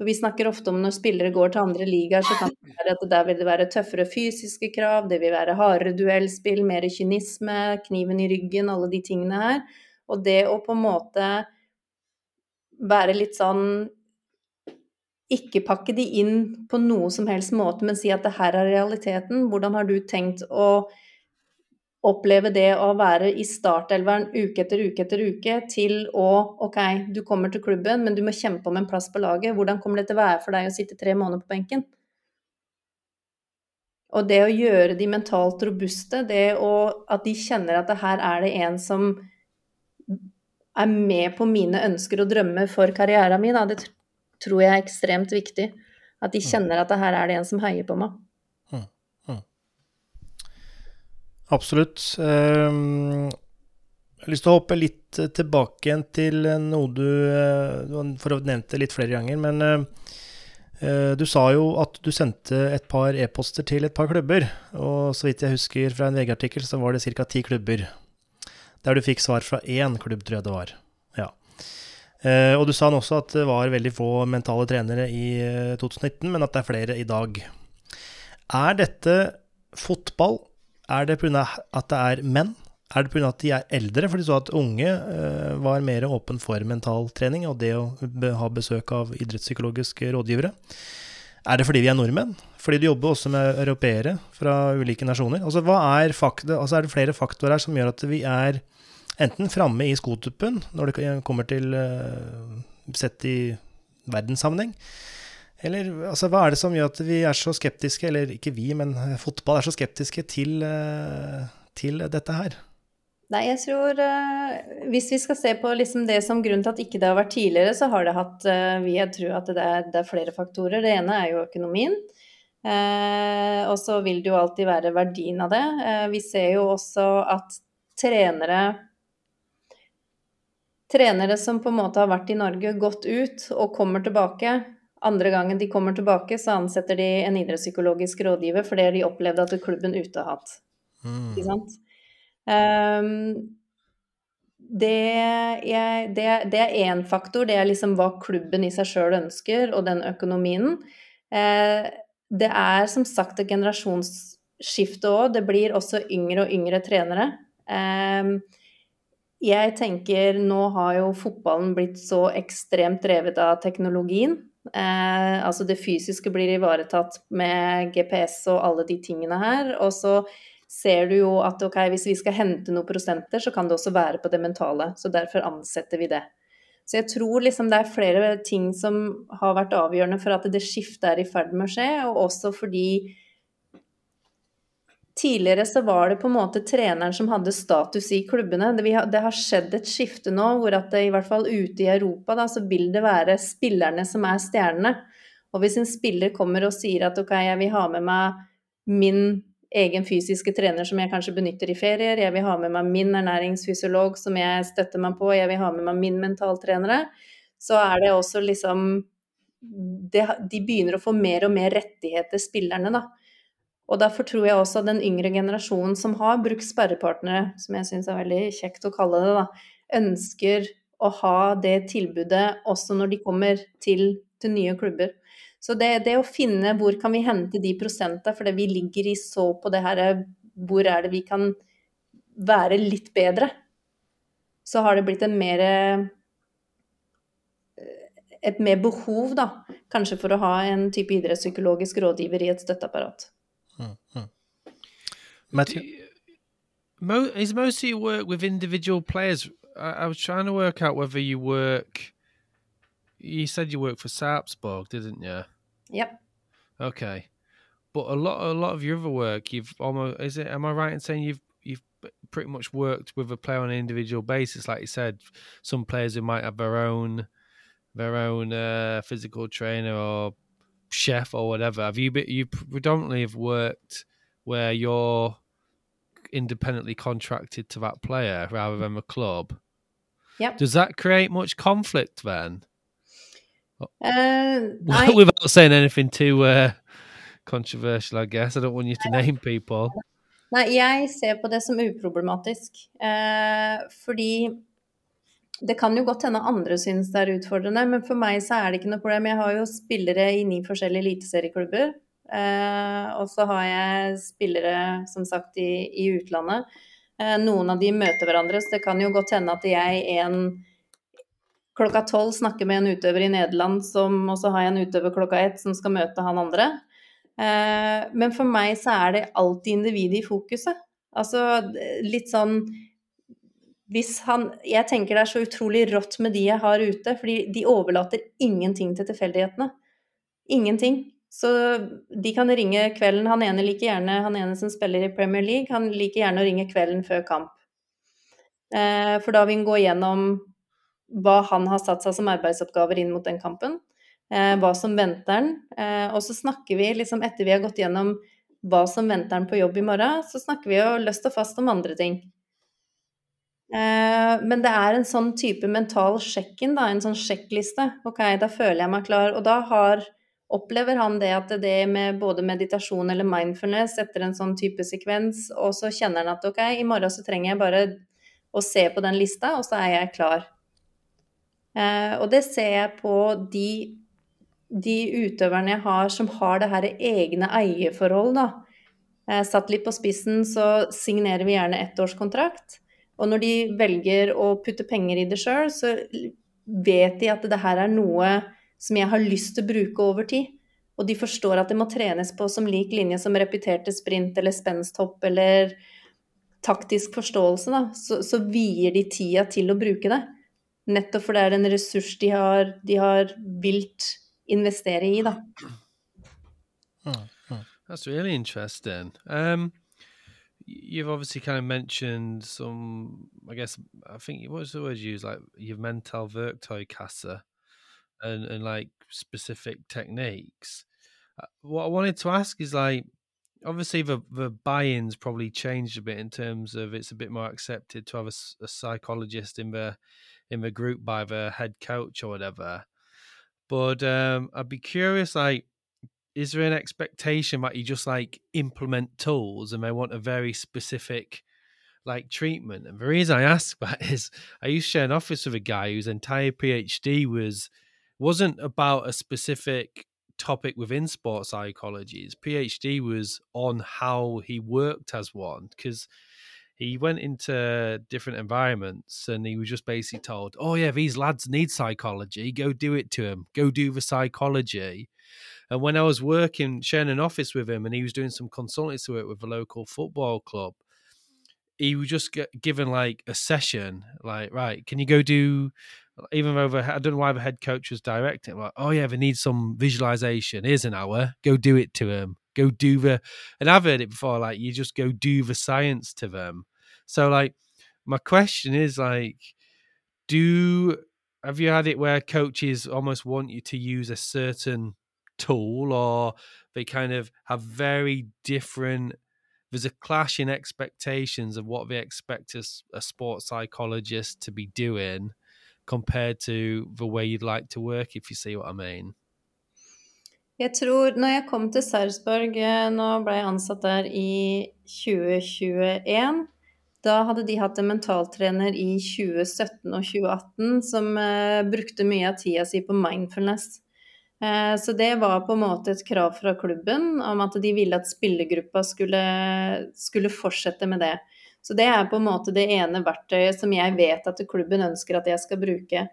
For vi snakker ofte om når spillere går til andre ligaer, så kan det være at der vil det være tøffere fysiske krav, det vil være hardere duellspill, mer kynisme, kniven i ryggen, alle de tingene her. Og det å på en måte være litt sånn ikke pakke de inn på noe som helst måte, men si at det her er realiteten. Hvordan har du tenkt å oppleve det å være i startelveren uke etter uke etter uke til å OK, du kommer til klubben, men du må kjempe om en plass på laget. Hvordan kommer det til å være for deg å sitte tre måneder på benken? Og det å gjøre de mentalt robuste, det å, at de kjenner at det her er det en som er med på mine ønsker og drømmer for karrieren min, da, det tror jeg er ekstremt viktig. At de mm. kjenner at det her er det en som heier på meg. Absolutt. Ehm, jeg har lyst til å hoppe litt eh, tilbake igjen til noe du, eh, du For å nevnte litt flere ganger, men Eh, du sa jo at du sendte et par e-poster til et par klubber, og så vidt jeg husker fra en VG-artikkel, så var det ca. ti klubber. Der du fikk svar fra én klubb, tror jeg det var. Ja. Eh, og du sa også at det var veldig få mentale trenere i 2019, men at det er flere i dag. Er dette fotball? Er det pga. at det er menn? Er det pga. at de er eldre? For de så at unge uh, var mer åpen for mentaltrening og det å ha besøk av idrettspsykologiske rådgivere. Er det fordi vi er nordmenn? Fordi du jobber også med europeere fra ulike nasjoner? Altså, er, altså er, det flere faktorer her som gjør at vi er enten framme i skotuppen når det kommer til uh, sett i verdenssammenheng, eller altså, hva er det som gjør at vi er så skeptiske, eller ikke vi, men fotball er så skeptiske til, uh, til dette her? Nei, jeg tror uh, Hvis vi skal se på liksom det som grunnen til at ikke det har vært tidligere, så har det hatt uh, Vi tror at det er, det er, flere faktorer. Det ene er jo økonomien. Uh, og så vil det jo alltid være verdien av det. vi ser jo også at trenere Trenere som på en måte har vært i Norge, gått ut og kommer tilbake. Andre gangen de kommer tilbake, så ansetter de en idrettspsykologisk rådgiver fordi de opplevde at klubben ute har hatt. Mm. Ikke sant? Um, det, jeg, det, det er én faktor, det er liksom hva klubben i seg sjøl ønsker, og den økonomien. Eh, det er som sagt et generasjonsskifte òg. Det blir også yngre og yngre trenere. Eh, jeg tenker nå har jo fotballen blitt så ekstremt drevet av teknologien. Eh, altså det fysiske blir ivaretatt med GPS og alle de tingene her. Og så ser du jo at ok, hvis vi skal hente noen prosenter, så kan det også være på det mentale. Så derfor ansetter vi det. Så jeg tror liksom det er flere ting som har vært avgjørende for at det skiftet er i ferd med å skje, og også fordi Tidligere så var det på en måte treneren som hadde status i klubbene. Det, det har skjedd et skifte nå hvor at det i hvert fall ute i Europa da, så vil det være spillerne som er stjernene. Og hvis en spiller kommer og sier at ok, jeg vil ha med meg min egen fysiske trener som jeg kanskje benytter i ferier, jeg vil ha med meg min ernæringsfysiolog som jeg støtter meg på, jeg vil ha med meg min mentaltrenere, så er det også liksom det, De begynner å få mer og mer rettigheter, spillerne, da. Og derfor tror jeg også at den yngre generasjonen som har brukt sperrepartnere, som jeg syns er veldig kjekt å kalle det, da, ønsker å ha det tilbudet også når de kommer til, til nye klubber. Så det, det, å finne hvor kan vi hente de prosentene, fordi vi ligger i så på det her Hvor er det vi kan være litt bedre? Så har det blitt en mer et mer behov, da, kanskje for å ha en type idrettspsykologisk rådgiver i et støtteapparat. Mm, mm. Is most of your work with individual players? I, I was trying to work out whether you work You said you work for Sarpsborg, didn't you? Yep. Okay, but a lot, a lot of your other work, you've almost is it? Am I right in saying you've you've pretty much worked with a player on an individual basis? Like you said, some players who might have their own their own uh, physical trainer or chef or whatever. Have you been, you predominantly have worked where you're independently contracted to that player rather than the club? Yep. Does that create much conflict then? Uh, Without saying anything too uh, controversial, I guess. I don't want you to name people. Nei, jeg ser på det som uproblematisk. Eh, fordi det kan jo godt hende andre syns det er utfordrende, men for meg så er det ikke noe problem. Jeg har jo spillere i ni forskjellige eliteserieklubber. Eh, og så har jeg spillere, som sagt, i, i utlandet. Eh, noen av de møter hverandre, så det kan jo godt hende at jeg en klokka tolv snakker med en utøver i Nederland, og så har jeg en utøver klokka ett som skal møte han andre. Eh, men for meg så er det alltid individet i fokuset. Altså litt sånn hvis han Jeg tenker det er så utrolig rått med de jeg har ute, fordi de overlater ingenting til tilfeldighetene. Ingenting. Så de kan ringe kvelden Han ene liker gjerne Han ene som spiller i Premier League, han liker gjerne å ringe kvelden før kamp. Eh, for da vil han gå gjennom hva han har satt seg som arbeidsoppgaver inn mot den kampen. Eh, hva som venter han. Eh, og så snakker vi, liksom etter vi har gått gjennom hva som venter han på jobb i morgen, så snakker vi jo løst og fast om andre ting. Eh, men det er en sånn type mental sjekk-in, en sånn sjekkliste. Ok, da føler jeg meg klar. Og da har opplever han det at det med både meditasjon eller mindfulness etter en sånn type sekvens, og så kjenner han at ok, i morgen så trenger jeg bare å se på den lista, og så er jeg klar. Eh, og det ser jeg på de, de, utøverne jeg har som har det her egne eierforhold, da. Eh, satt litt på spissen, så signerer vi gjerne ettårskontrakt. Og når de velger å putte penger i det sjøl, så vet de at det her er noe som jeg har lyst til å bruke over tid. Og de forstår at det må trenes på som lik linje som repeterte sprint eller spensthopp eller taktisk forståelse, da. Så, så vier de tida til å bruke det. Nettopp for det er en ressurs de har, de har vilt investere i, da. That's really interesting. Um, you've obviously kind of mentioned some, I guess, I think, what was the word you use? Like, your mental Werkzeugkasse and, and like specific techniques. Uh, what I wanted to ask is like, obviously the the buy-ins probably changed a bit in terms of it's a bit more accepted to have a, a, psychologist in the in the group by the head coach or whatever but um i'd be curious like is there an expectation that you just like implement tools and they want a very specific like treatment and the reason i ask that is i used to share an office with a guy whose entire phd was wasn't about a specific topic within sports psychology. His PhD was on how he worked as one because he went into different environments and he was just basically told, "Oh yeah, these lads need psychology. Go do it to them. Go do the psychology." And when I was working, sharing an office with him, and he was doing some consultancy work with a local football club, he was just given like a session, like, right, can you go do even though I don't know why the head coach was directing, like, oh yeah, they need some visualization. Here's an hour. Go do it to them. Go do the, and I've heard it before. Like you just go do the science to them. So like, my question is like, do have you had it where coaches almost want you to use a certain tool, or they kind of have very different there's a clash in expectations of what they expect a, a sports psychologist to be doing compared to the way you'd like to work, if you see what I mean? Jeg tror når jeg kom til Sarpsborg, eh, nå ble jeg ansatt der i 2021. Da hadde de hatt en mentaltrener i 2017 og 2018 som uh, brukte mye av tida si på mindfulness. Uh, så det var på en måte et krav fra klubben om at de ville at spillergruppa skulle, skulle fortsette med det. Så det er på en måte det ene verktøyet som jeg vet at klubben ønsker at jeg skal bruke.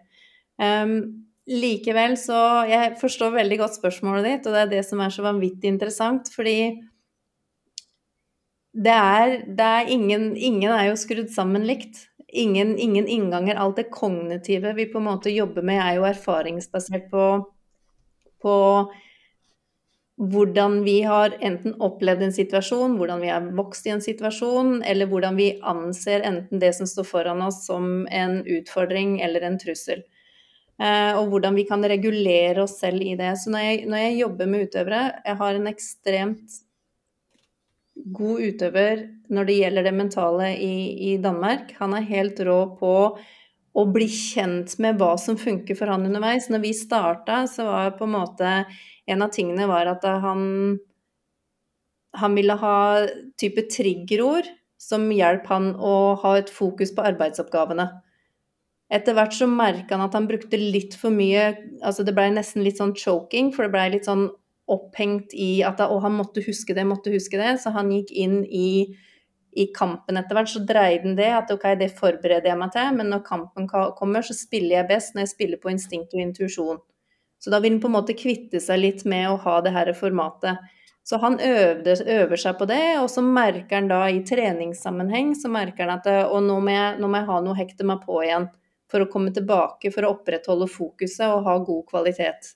Um, likevel så Jeg forstår veldig godt spørsmålet ditt, og det er det som er så vanvittig interessant, fordi det er, det er ingen, ingen er jo skrudd sammen likt. Ingen, ingen, innganger. Alt det kognitive vi på en måte jobber med, er jo erfaringsbasert på, på hvordan vi har enten opplevd en situasjon, hvordan vi har vokst i en situasjon, eller hvordan vi anser enten det som står foran oss som en utfordring eller en trussel. Eh, og hvordan vi kan regulere oss selv i det. Så når jeg, når jeg jobber med utøvere Jeg har en ekstremt god utøver når det gjelder det mentale i, i Danmark. Han er helt rå på å bli kjent med hva som funker for han underveis. Når vi starta, så var på en måte en av tingene var at han, han ville ha type triggerord som hjalp han å ha et fokus på arbeidsoppgavene. Etter hvert så merka han at han brukte litt for mye altså Det blei nesten litt sånn choking, for det blei litt sånn opphengt i at han måtte huske det, måtte huske det. Så han gikk inn i, i kampen etter hvert. Så dreide den det at ok, det forbereder jeg meg til, men når kampen kommer, så spiller jeg best når jeg spiller på instinkt og intuisjon. Så da vil han på en måte kvitte seg litt med å ha det her formatet. Så han øvde, øver seg på det, og så merker han da i treningssammenheng så merker han at og nå må, jeg, nå må jeg ha noe å hekte meg på igjen for å komme tilbake, for å opprettholde fokuset og ha god kvalitet.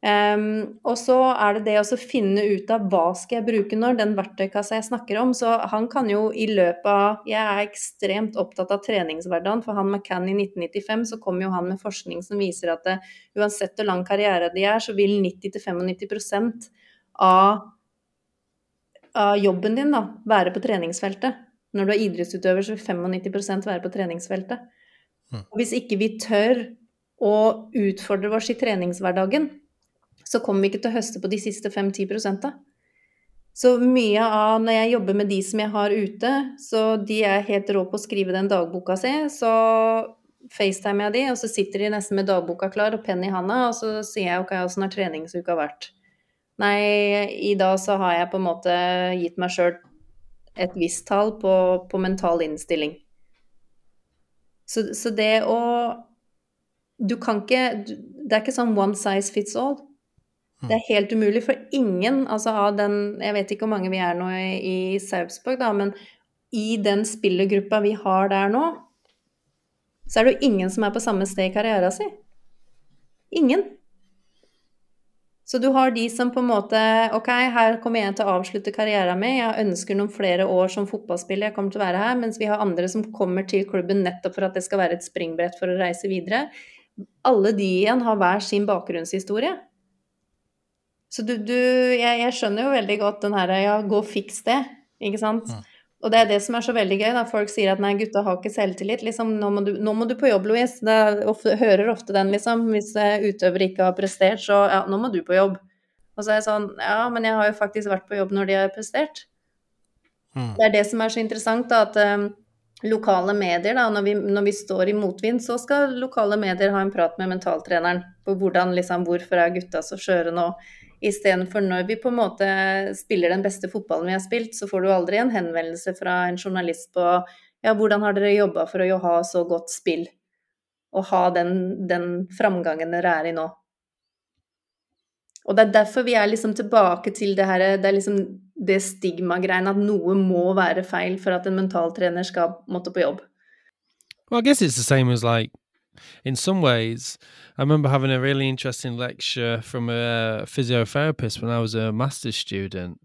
Um, og så er det det å finne ut av hva skal jeg bruke når, den verktøykassa jeg snakker om. Så han kan jo i løpet av Jeg er ekstremt opptatt av treningshverdagen. For han McCann i 1995 så kom jo han med forskning som viser at det, uansett hvor lang karriere de er, så vil 90-95 av, av jobben din da, være på treningsfeltet. Når du er idrettsutøver, så vil 95% være på treningsfeltet. Mm. Og hvis ikke vi tør å utfordre oss i treningshverdagen, så kommer vi ikke til å høste på de siste 5-10 da. Så mye av når jeg jobber med de som jeg har ute, så de er helt rå på å skrive den dagboka si, så facetimer jeg de, og så sitter de nesten med dagboka klar og penn i handa, og så sier jeg ok, åssen har treningsuka vært? Nei, i dag så har jeg på en måte gitt meg sjøl et visst tall på, på mental innstilling. Så, så, det å Du kan ikke Det er ikke sånn one size fits all. Det er helt umulig, for ingen altså av den Jeg vet ikke hvor mange vi er nå i, i Sarpsborg, da, men i den spillergruppa vi har der nå, så er det jo ingen som er på samme sted i karrieren sin. Ingen. Så du har de som på en måte Ok, her kommer jeg til å avslutte karrieren min, jeg ønsker noen flere år som fotballspiller, jeg kommer til å være her, mens vi har andre som kommer til klubben nettopp for at det skal være et springbrett for å reise videre. Alle de igjen har hver sin bakgrunnshistorie. Så du, du jeg, jeg, skjønner jo veldig godt den herre ja, gå og fiks det, ikke sant. Mm. Og det er det som er så veldig gøy, da. Folk sier at nei, gutta har ikke selvtillit. Liksom, nå må du, nå må du på jobb, Louise. Det ofte, hører ofte den, liksom. Hvis utøver utøvere ikke har prestert, så ja, nå må du på jobb. Og så er jeg sånn, ja, men jeg har jo faktisk vært på jobb når de har prestert. Mm. Det er det som er så interessant, da, at um, lokale medier, da, når vi, når vi, står i motvind, så skal lokale medier ha en prat med mentaltreneren på hvordan, liksom, hvorfor er gutta så skjøre nå. Istedenfor når vi på en måte spiller den beste fotballen vi har spilt, så får du aldri en henvendelse fra en journalist på ja, hvordan har dere jobba for å ha så godt spill, og ha den, den framgangen dere er i nå. Og det er derfor vi er liksom tilbake til det her, det er liksom det stigmagreiene at noe må være feil for at en mentaltrener skal måtte på jobb. Well, I guess it's the same as like in some ways, I remember having a really interesting lecture from a physiotherapist when I was a master's student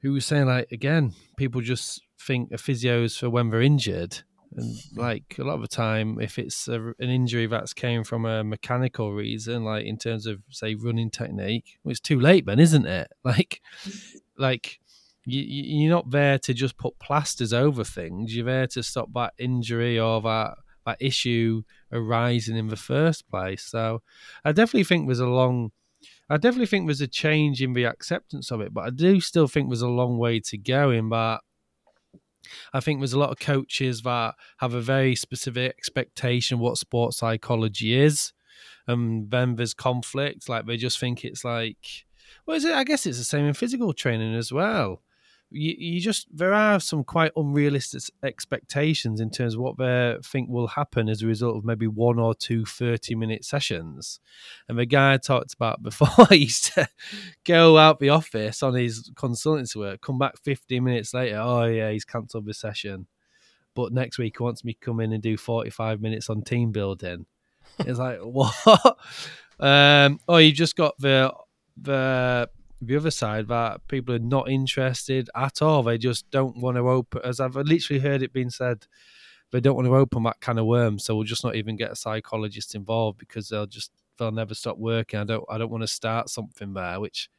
who was saying, like, again, people just think a physio is for when they're injured. And like a lot of the time, if it's a, an injury that's came from a mechanical reason, like in terms of say running technique, well, it's too late then, isn't it? Like, like you, you're not there to just put plasters over things. You're there to stop that injury or that that issue arising in the first place. So I definitely think there's a long I definitely think there's a change in the acceptance of it, but I do still think there's a long way to go in that I think there's a lot of coaches that have a very specific expectation what sports psychology is. And then there's conflict, like they just think it's like well, is it? I guess it's the same in physical training as well you, you just there are some quite unrealistic expectations in terms of what they think will happen as a result of maybe one or two 30 minute sessions. And the guy I talked about before he used to go out the office on his consultancy work come back 15 minutes later oh yeah he's cancelled the session. But next week he wants me to come in and do 45 minutes on team building. It's like what? Um oh you just got the the the other side that people are not interested at all. They just don't want to open, as I've literally heard it being said, they don't want to open that kind of worm. So we'll just not even get a psychologist involved because they'll just they'll never stop working. I don't I don't want to start something there, which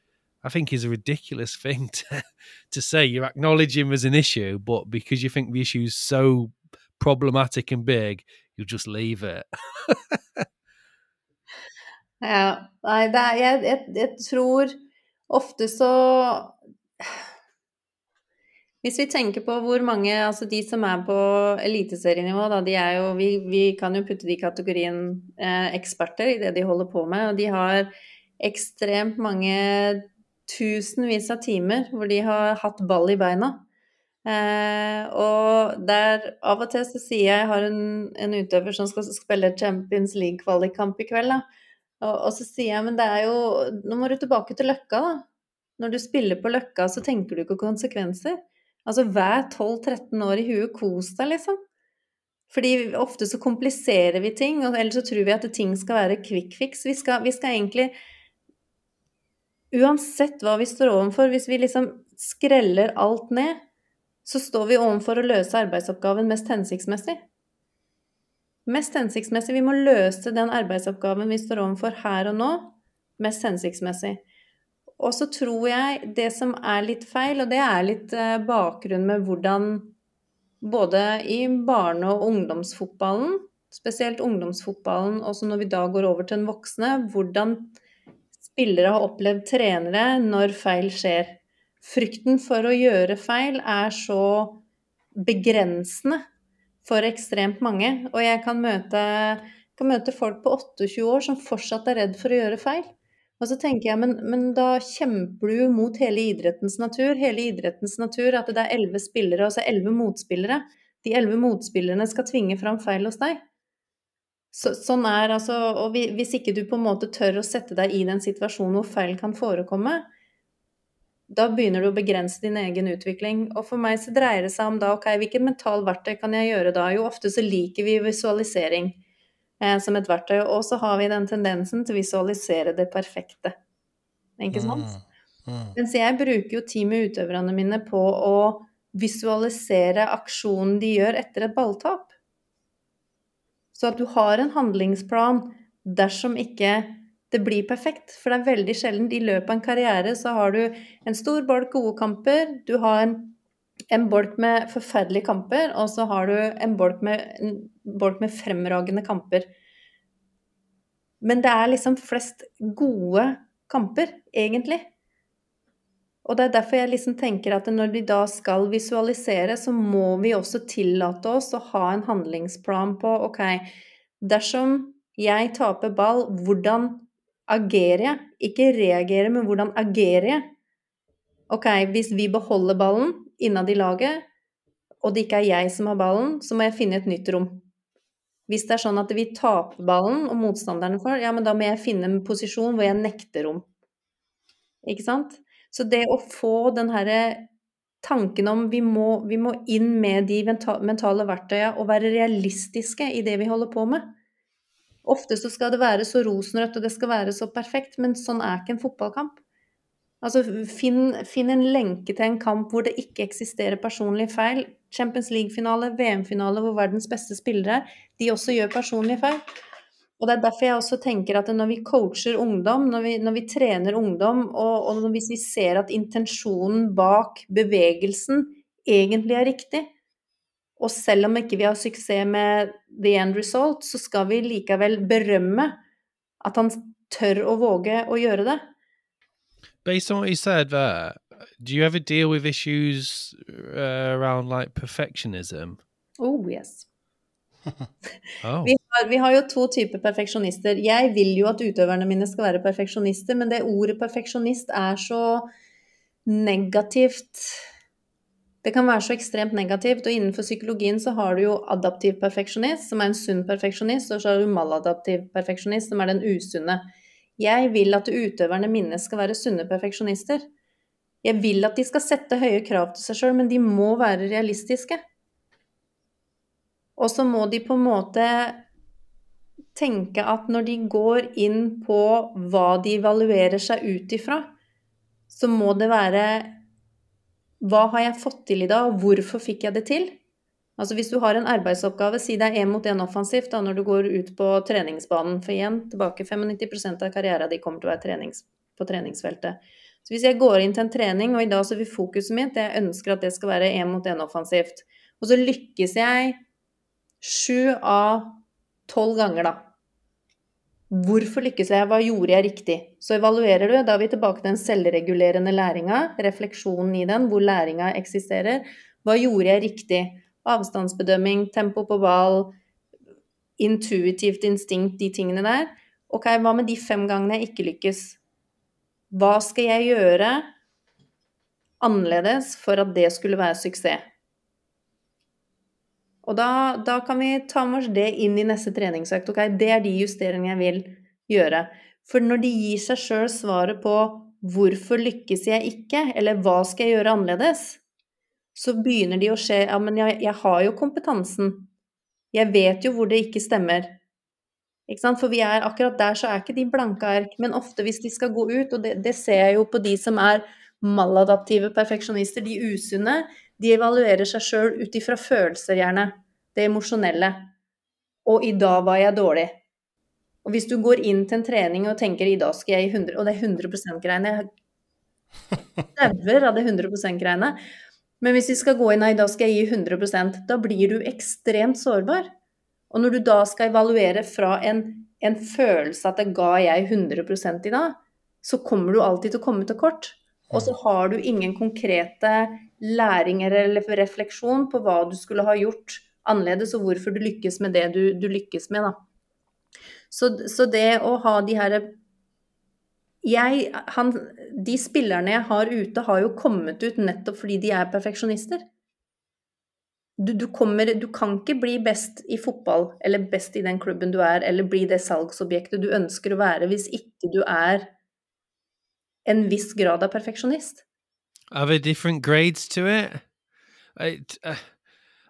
I think is a ridiculous thing to to say. You're acknowledging there's an issue, but because you think the issue is so problematic and big, you'll just leave it. ja, nei, det er, jeg, jeg, jeg tror ofte så Hvis vi tenker på hvor mange Altså de som er på eliteserienivå, da, de er jo vi, vi, kan jo putte de i kategorien eh, eksperter i det de holder på med, og de har ekstremt mange tusenvis av timer hvor de har hatt ball i beina. Eh, og der av og til så sier jeg jeg har en, en utøver som skal spille Champions League-kvalikkamp i kveld, da. Og, og, så sier jeg, men det er jo Nå må du tilbake til Løkka, da. Når du spiller på Løkka, så tenker du ikke konsekvenser. Altså vær 12-13 år i huet, kos deg, liksom. Fordi ofte så kompliserer vi ting, og ellers så tror vi at ting skal være quick fix. Vi skal, vi skal egentlig Uansett hva vi står overfor, hvis vi liksom skreller alt ned, så står vi overfor å løse arbeidsoppgaven mest hensiktsmessig mest hensiktsmessig. Vi må løse den arbeidsoppgaven vi står overfor her og nå, mest hensiktsmessig. Og så tror jeg det som er litt feil, og det er litt eh, bakgrunn med hvordan både i barne- og ungdomsfotballen, spesielt ungdomsfotballen, også når vi da går over til den voksne, hvordan spillere har opplevd trenere når feil skjer. Frykten for å gjøre feil er så begrensende for ekstremt mange. Og jeg kan møte, kan møte folk på 28 år som fortsatt er redd for å gjøre feil. Og så tenker jeg, men, men da kjemper du mot hele idrettens natur. Hele idrettens natur at det er elleve spillere og så elleve motspillere. De elleve motspillerne skal tvinge fram feil hos deg. Så, sånn er altså Og hvis ikke du på en måte tør å sette deg i den situasjonen hvor feil kan forekomme, da begynner du å begrense din egen utvikling. Og for meg så dreier det seg om da, ok, hvilket mental verktøy kan jeg gjøre da? Jo, ofte så liker vi visualisering eh, som et verktøy, og så har vi den tendensen til å visualisere det perfekte. Ikke sant? Mm, mm. Mens jeg bruker jo tid med utøverne mine på å visualisere aksjonen de gjør etter et balltap. Så at du har en handlingsplan dersom ikke det blir perfekt. For det er veldig sjelden i løpet av en karriere så har du en stor bolk gode kamper, du har en, bolk med forferdelige kamper, og så har du en bolk med, en bolk med fremragende kamper. Men det er liksom flest gode kamper, egentlig. Og det er derfor jeg liksom tenker at når vi da skal visualisere, så må vi også tillate oss å ha en handlingsplan på OK, dersom jeg taper ball, hvordan agerer jeg? Ikke reagere, men hvordan agerer jeg? Ok, hvis vi beholder ballen innad i laget, og det ikke er jeg som har ballen, så må jeg finne et nytt rom. Hvis det er sånn at vi taper ballen, og motstanderne får, ja, men da må jeg finne en posisjon hvor jeg nekter rom. Ikke sant? Så det å få den herre tanken om vi må, vi må inn med de mentale verktøyene og være realistiske i det vi holder på med, Ofte så skal det være så rosenrødt, og det skal være så perfekt, men sånn er ikke en fotballkamp. Altså, finn, finn en lenke til en kamp hvor det ikke eksisterer personlige feil. Champions League-finale, VM-finale hvor verdens beste spillere de også gjør personlige feil. Og det er derfor jeg også tenker at når vi coacher ungdom, når vi, når vi trener ungdom, og, og hvis vi ser at intensjonen bak bevegelsen egentlig er riktig, og selv om ikke vi har suksess med the end result, så skal vi likevel berømme at han tør å våge å gjøre det. Based on what you said there, do you ever deal with issues uh, around like perfectionism? Oh, yes. oh. Vi, har, vi, har, jo to typer perfeksjonister. Jeg vil jo at utøverne mine skal være perfeksjonister, men det ordet perfeksjonist er så negativt det kan være så ekstremt negativt. Og innenfor psykologien så har du jo adaptiv perfeksjonist, som er en sunn perfeksjonist, og så har du maladaptiv perfeksjonist, som er den usunne. Jeg vil at utøverne mine skal være sunne perfeksjonister. Jeg vil at de skal sette høye krav til seg sjøl, men de må være realistiske. Og så må de på en måte tenke at når de går inn på hva de evaluerer seg ut ifra, så må det være hva har jeg fått til i dag, og hvorfor fikk jeg det til? Altså Hvis du har en arbeidsoppgave, si det er én mot én offensivt da, når du går ut på treningsbanen. For igjen, tilbake 95% av karrieren din kommer til å være trenings, på treningsfeltet. Så hvis jeg går inn til en trening, og i dag så vil fokuset mitt Jeg ønsker at det skal være én mot én offensivt. Og så lykkes jeg sju av tolv ganger, da. Hvorfor lykkes jeg? Hva gjorde jeg riktig? Så evaluerer du. Da er vi tilbake til den selvregulerende læringa, refleksjonen i den, hvor læringa eksisterer. Hva gjorde jeg riktig? Avstandsbedømming, tempo på ball, intuitivt instinkt, de tingene der. Ok, hva med de fem gangene jeg ikke lykkes? Hva skal jeg gjøre annerledes for at det skulle være suksess? Og da, da, kan vi ta med oss det inn i neste treningsøkt. Ok, det er de justeringene jeg vil gjøre. For når de gir seg sjøl svaret på 'hvorfor lykkes jeg ikke', eller 'hva skal jeg gjøre annerledes', så begynner de å se 'ja, men jeg, jeg har jo kompetansen'. Jeg vet jo hvor det ikke stemmer. Ikke sant? For vi er akkurat der, så er ikke de blanke ark. Men ofte hvis de skal gå ut, og det, det ser jeg jo på de som er maladaptive perfeksjonister, de usunne, de evaluerer seg sjøl ut ifra følelser, gjerne. Det emosjonelle. Og i dag var jeg dårlig. Og hvis du går inn til en trening og tenker i dag skal jeg gi 100 Og det er 100 %-greiene. Jeg dauer av det 100 %-greiene. Men hvis vi skal gå inn i dag skal jeg gi 100% da blir du ekstremt sårbar. Og når du da skal evaluere fra en, en følelse at det ga jeg 100 i dag, så kommer du alltid til å komme til kort. Og så har du ingen konkrete læringer eller refleksjon på hva du skulle ha gjort annerledes, og hvorfor du lykkes med det du, du lykkes med, da. Så, så, det å ha de her jeg, han, De spillerne jeg har ute, har jo kommet ut nettopp fordi de er perfeksjonister. Du, du, kommer, du, kan ikke bli best i fotball eller best i den klubben du er, eller bli det salgsobjektet du ønsker å være, hvis ikke du er en viss grad av perfeksjonist. Are there different grades to it? I, uh,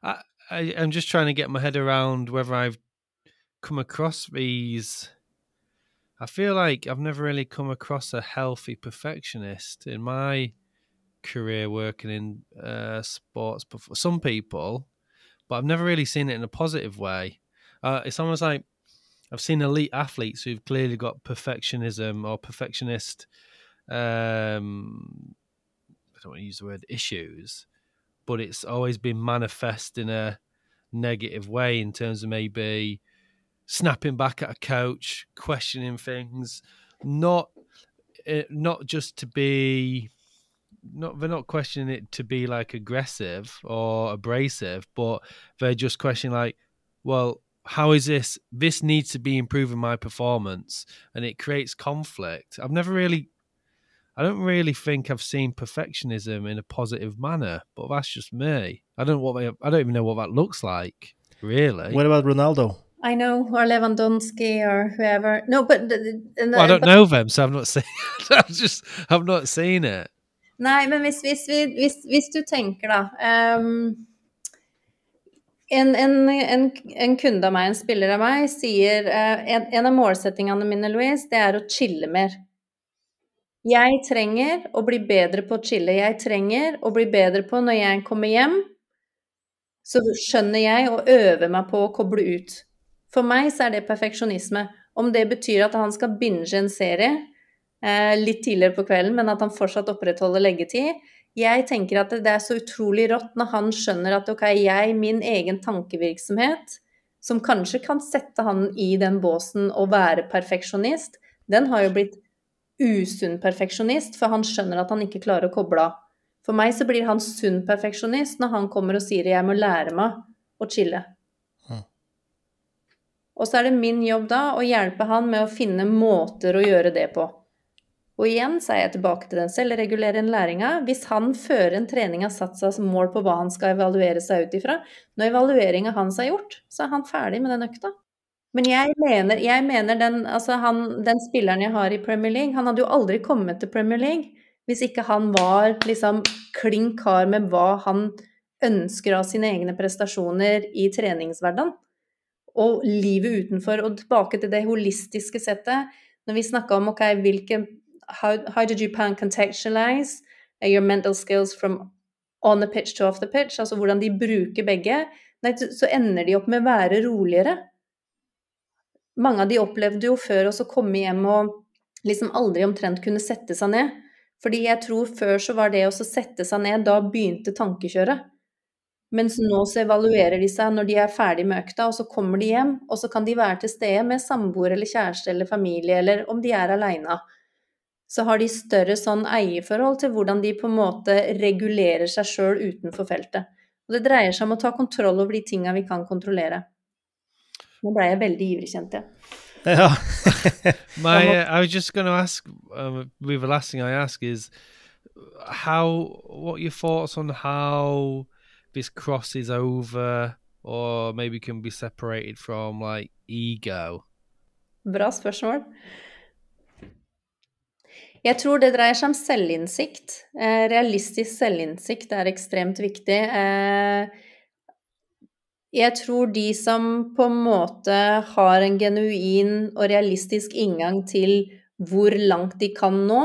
I, I, I'm just trying to get my head around whether I've come across these. I feel like I've never really come across a healthy perfectionist in my career working in uh, sports. Before. Some people, but I've never really seen it in a positive way. Uh, it's almost like I've seen elite athletes who've clearly got perfectionism or perfectionist um, I don't want to use the word issues, but it's always been manifest in a negative way in terms of maybe snapping back at a coach, questioning things, not eh, not just to be not they're not questioning it to be like aggressive or abrasive, but they're just questioning like, well, how is this this needs to be improving my performance and it creates conflict. I've never really I don't really think I've seen perfectionism in a positive manner, but that's just me. I don't what they, I don't even know what that looks like, really. What about Ronaldo? I know, or Lewandowski, or whoever. No, but the, the, well, I don't but, know them, so I've not seen. I've just, I've not seen it. Nei, men hvis, hvis, hvis, hvis du tenker, da um, en, en, en, en, kunde av meg, en spiller av meg, sier uh, en, en, av målsettingene mine, Louise, det er å chille mer. Jeg trenger å bli bedre på å chille. Jeg trenger å bli bedre på når jeg kommer hjem, så skjønner jeg og øver meg på å koble ut. For meg så er det perfeksjonisme. Om det betyr at han skal binge en serie eh, litt tidligere på kvelden, men at han fortsatt opprettholder leggetid Jeg tenker at det er så utrolig rått når han skjønner at ok, jeg, min egen tankevirksomhet, som kanskje kan sette han i den båsen og være perfeksjonist, den har jo blitt usunn perfeksjonist, for han skjønner at han ikke klarer å koble av. For meg så blir han sunn perfeksjonist når han kommer og sier 'jeg må lære meg å chille'. Mm. Og så er det min jobb da å hjelpe han med å finne måter å gjøre det på. Og igjen så er jeg tilbake til den selvregulerende læringa. Hvis han før en trening har satt seg som mål på hva han skal evaluere seg ut ifra, når evalueringa hans er gjort, så er han ferdig med den økta. Men jeg mener, jeg mener den, altså han, den, spilleren jeg har i Premier League, han hadde jo aldri kommet til Premier League hvis ikke han var liksom klink hard med hva han ønsker av sine egne prestasjoner i treningshverdagen. Og livet utenfor, og tilbake til det holistiske settet. Når vi snakka om ok, hvilke how, how did you pan contextualize your mental skills from on the pitch to off the pitch? Altså hvordan de bruker begge. Nei, så ender de opp med å være roligere mange av de opplevde jo før å komme hjem og liksom aldri omtrent kunne sette seg ned. Fordi jeg tror før så var det å sette seg ned, da begynte tankekjøret. Mens nå så evaluerer de seg når de er ferdig med økta, og så kommer de hjem, og så kan de være til stede med samboer eller kjæreste eller familie, eller om de er aleine. Så har de større sånn eierforhold til hvordan de på en måte regulerer seg sjøl utenfor feltet. Og det dreier seg om å ta kontroll over de tinga vi kan kontrollere. Nå ble jeg veldig ivrig, kjente jeg. Yeah. My, uh, I was just going to ask. Um, the last thing I ask is how. What your thoughts on how this crosses over, or maybe can be separated from like ego? Bra spørsmål. Jeg tror det dreier seg om selvinnsikt. Eh, realistisk selvinnsikt er ekstremt viktig. Eh, jeg tror de som på en måte har en genuin og realistisk inngang til hvor langt de kan nå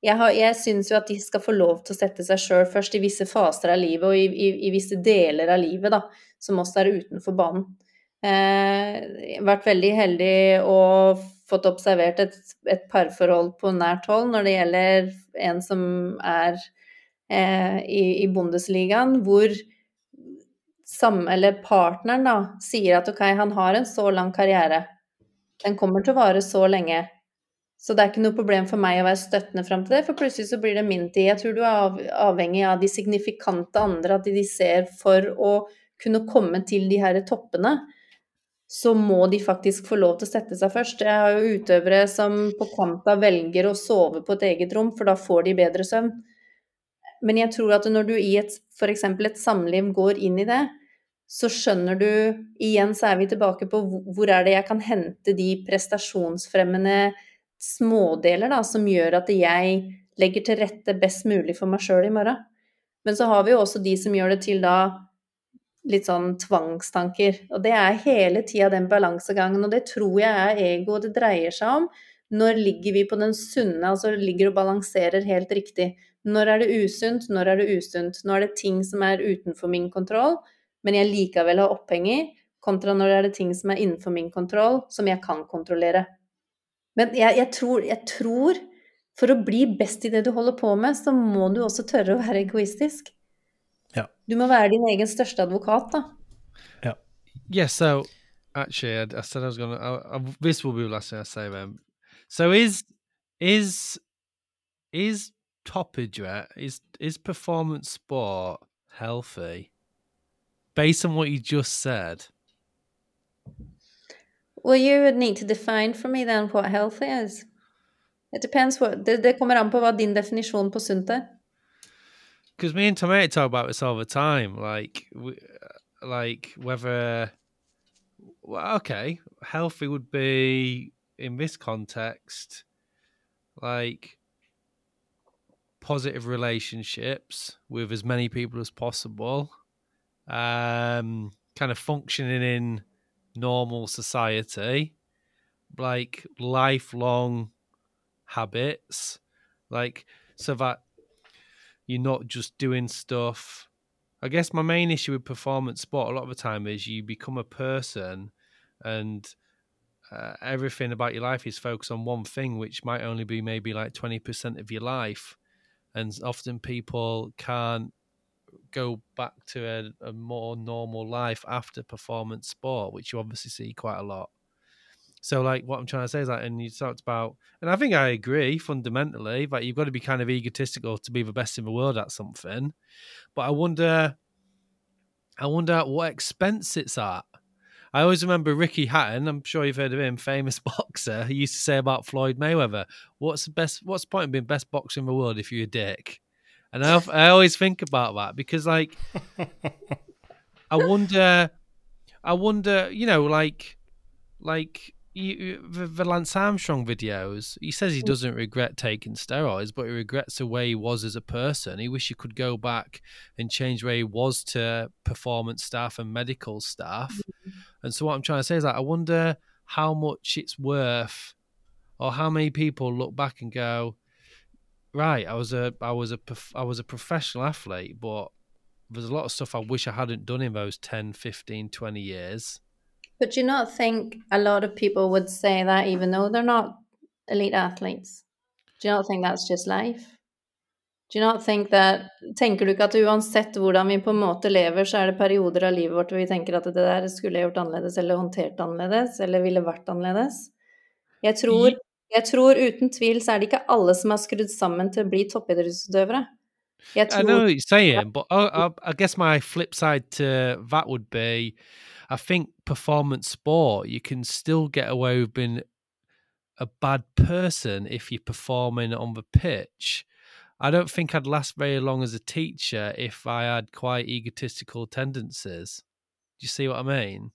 Jeg, har, jeg syns jo at de skal få lov til å sette seg sjøl først i visse faser av livet, og i, i, i, visse deler av livet, da, som også er utenfor banen. Eh, vært veldig heldig og fått observert et, et parforhold på nært hold når det gjelder en som er eh, i, i Bundesligaen, hvor sam, eller partneren da, sier at ok, han har en så lang karriere, den kommer til å vare så lenge, Så det er ikke noe problem for meg å være støttende fram til det, for plutselig så blir det min tid. Jeg tror du er avhengig av de signifikante andre, at de ser for å kunne komme til de her toppene, så må de faktisk få lov til å sette seg først. Jeg har jo utøvere som på Kvanta velger å sove på et eget rom, for da får de bedre søvn. Men jeg tror at når du i f.eks. et samliv går inn i det, så skjønner du Igjen så er vi tilbake på hvor er det jeg kan hente de prestasjonsfremmende smådeler da, som gjør at jeg legger til rette best mulig for meg sjøl i morgen. Men så har vi jo også de som gjør det til da litt sånn tvangstanker. Og det er hele tida den balansegangen, og det tror jeg er ego det dreier seg om. Når ligger vi på den sunne, altså ligger og balanserer helt riktig? Når er det usunt, når er det usunt? Nå er det ting som er utenfor min kontroll, men jeg likevel har oppheng i, kontra når det er det ting som er innenfor min kontroll, som jeg kan kontrollere. Men jeg, jeg, tror, jeg tror for å bli best i det du holder på med, så må du også tørre å være egoistisk. Ja. Du må være din egen største advokat, da. Ja. Yeah, so actually, I, I said I was going to. This will be the last thing I say then. So is is is toppage is is performance sport healthy? Based on what you just said. Well, you would need to define for me then what healthy is. It depends what Det, det kommer an på hva din definisjon på sunt er. because me and Tomato talk about this all the time. Like, we, like whether, well, okay, healthy would be in this context, like positive relationships with as many people as possible, um, kind of functioning in normal society, like lifelong habits, like so that you're not just doing stuff. I guess my main issue with performance sport a lot of the time is you become a person and uh, everything about your life is focused on one thing, which might only be maybe like 20% of your life. And often people can't go back to a, a more normal life after performance sport, which you obviously see quite a lot. So, like, what I'm trying to say is that, and you talked about, and I think I agree fundamentally, that you've got to be kind of egotistical to be the best in the world at something. But I wonder, I wonder at what expense it's at. I always remember Ricky Hatton. I'm sure you've heard of him, famous boxer. He used to say about Floyd Mayweather, "What's the best? What's the point of being best boxer in the world if you're a dick?" And I, I always think about that because, like, I wonder, I wonder, you know, like, like you, the, the Lance Armstrong videos, he says he doesn't regret taking steroids, but he regrets the way he was as a person. He wish he could go back and change where he was to performance staff and medical staff. Mm-hmm. And so what I'm trying to say is that I wonder how much it's worth, or how many people look back and go, right, I was a I was a I was a professional athlete, but there's a lot of stuff I wish I hadn't done in those 10, 15, 20 years but do you not think a lot of people would say that even though they're not elite athletes? Do you not think that's just life? Do you not think that Tenker du ikke at uansett hvordan vi på en måte lever, så er det perioder av livet vårt hvor vi tenker at det der skulle jeg gjort annerledes, eller håndtert annerledes, eller ville vært annerledes? Jeg tror, jeg tror uten tvil så er det ikke alle som er skrudd sammen til å bli toppidrettsutøvere. I know what you're saying, but I, I, I guess my flip side to that would be I think performance sport, you can still get away with being a bad person if you're performing on the pitch. I don't think I'd last very long as a teacher if I had quite egotistical tendencies. Do you see what I mean?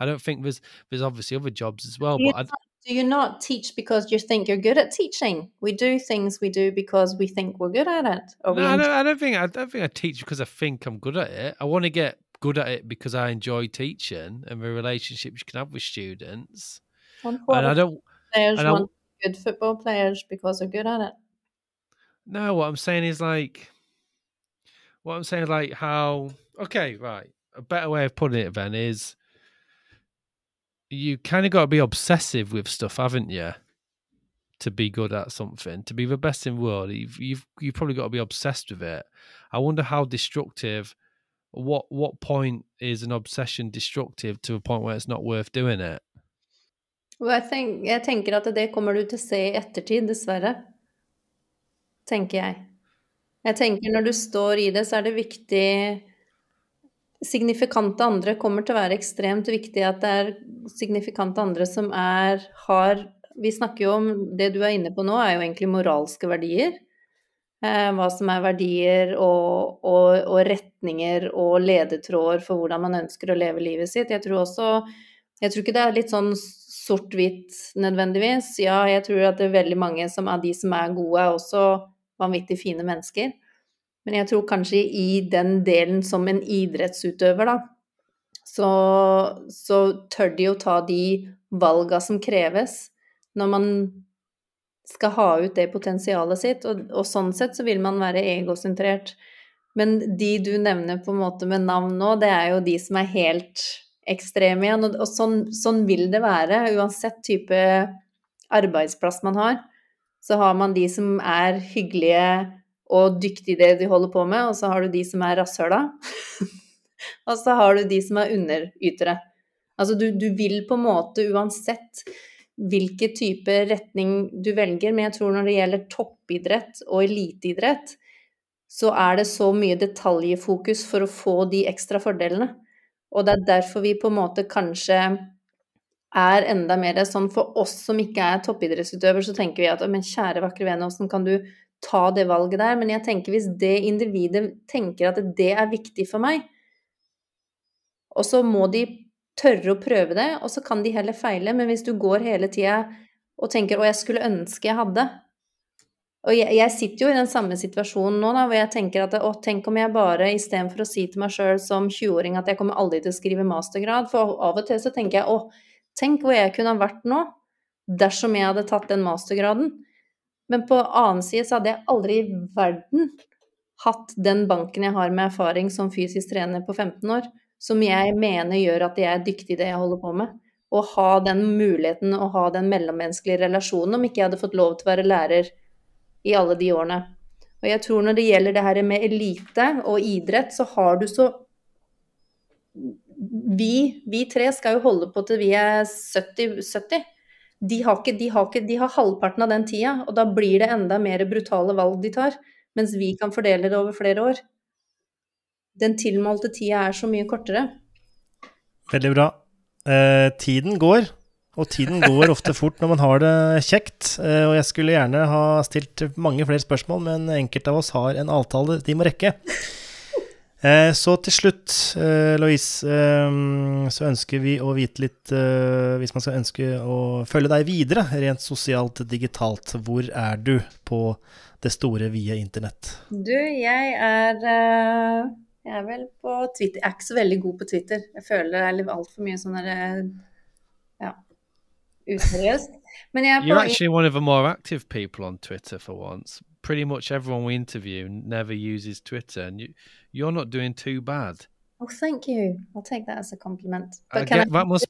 I don't think there's there's obviously other jobs as well, but not, do you not teach because you think you're good at teaching? We do things we do because we think we're good at it. no, I don't, I don't think I don't think I teach because I think I'm good at it. I want to get good at it because I enjoy teaching and the relationships you can have with students. and I don't. Players want I, good football players because they're good at it. No, what I'm saying is like, what I'm saying is like how. Okay, right. A better way of putting it then is, you kind of got to be obsessive with stuff, haven't you? To be good at something, to be the best in the world, you've you've you've probably got to be obsessed with it. I wonder how destructive what what point is an obsession destructive to a point where it's not worth doing it? Og jeg, tenk, jeg tenker at det kommer du til å se i ettertid, dessverre. Tenker jeg. Jeg tenker når du står i det, så er det viktig Signifikante andre kommer til å være ekstremt viktig at det er signifikante andre som er har Vi snakker jo om Det du er inne på nå, er jo egentlig moralske verdier. Eh, hva som er verdier og, og, og retninger og ledetråder for hvordan man ønsker å leve livet sitt. Jeg tror også Jeg tror ikke det er litt sånn sort-hvitt nødvendigvis. Ja, jeg tror at det er veldig mange som av de som er gode, er også vanvittig fine mennesker. Men jeg tror kanskje i den delen som en idrettsutøver, da, så, så tør de å ta de valga som kreves når man skal ha ut det potensialet sitt. Og, og sånn sett så vil man være egosentrert. Men de du nevner på en måte med navn nå, det er jo de som er helt ekstreme igjen. Og, sånn, sånn, vil det være uansett type arbeidsplass man har. Så har man de som er hyggelige og dyktig i det de holder på med, og så har du de som er rasshøla. og så har du de som er underytere. Altså du, du vil på en måte uansett hvilken type retning du velger, men jeg tror når det gjelder toppidrett og eliteidrett, så er det så mye detaljfokus for å få de ekstra fordelene. Og det er derfor vi på en måte kanskje er enda mer sånn for oss som ikke er toppidrettsutøver, så tenker vi at men kjære vakre vene, åssen kan du ta det valget der? Men jeg tenker hvis det individet tenker at det er viktig for meg, og så må de tørre å prøve det, og så kan de heller feile. Men hvis du går hele tida og tenker 'Å, jeg skulle ønske jeg hadde', og jeg, jeg, sitter jo i den samme situasjonen nå, da, hvor jeg tenker at å, tenk om jeg bare istedenfor å si til meg sjøl som 20-åring at jeg kommer aldri til å skrive mastergrad, for av og til så tenker jeg å, tenk hvor jeg kunne ha vært nå dersom jeg hadde tatt den mastergraden. Men på annen side så hadde jeg aldri i verden hatt den banken jeg har med erfaring som fysisk trener på 15 år, som jeg mener gjør at jeg er dyktig i det jeg holder på med. Å ha den muligheten å ha den mellommenneskelige relasjonen, om ikke jeg hadde fått lov til å være lærer i alle de årene. Og jeg tror når det gjelder det her med elite og idrett, så har du så Vi, vi tre skal jo holde på til vi er 70. 70. De har, ikke, de, har ikke, de har halvparten av den tida, og da blir det enda mer brutale valg de tar. Mens vi kan fordele det over flere år. Den tilmålte tida er så mye kortere. Veldig bra. Eh, tiden går, og tiden går ofte fort når man har det kjekt. Eh, og jeg skulle gjerne ha stilt mange flere spørsmål, men enkelte av oss har en avtale de må rekke. Eh, så til slutt, eh, Louise, så ønsker vi å vite litt Hvis man skal ønske å følge deg videre, rent sosialt, digitalt, hvor er du på det store, vide internett? Du, jeg er Jeg er vel på Twitter. Jeg er ikke så veldig god på Twitter. Jeg føler det er altfor mye sånn derre Ja useriøst. Men jeg er You're actually one of the more active people on Twitter for once. Pretty much everyone we interview never uses Twitter, and you, you're not doing too bad. Oh, thank you. I'll take that as a compliment. But I get, I, that must.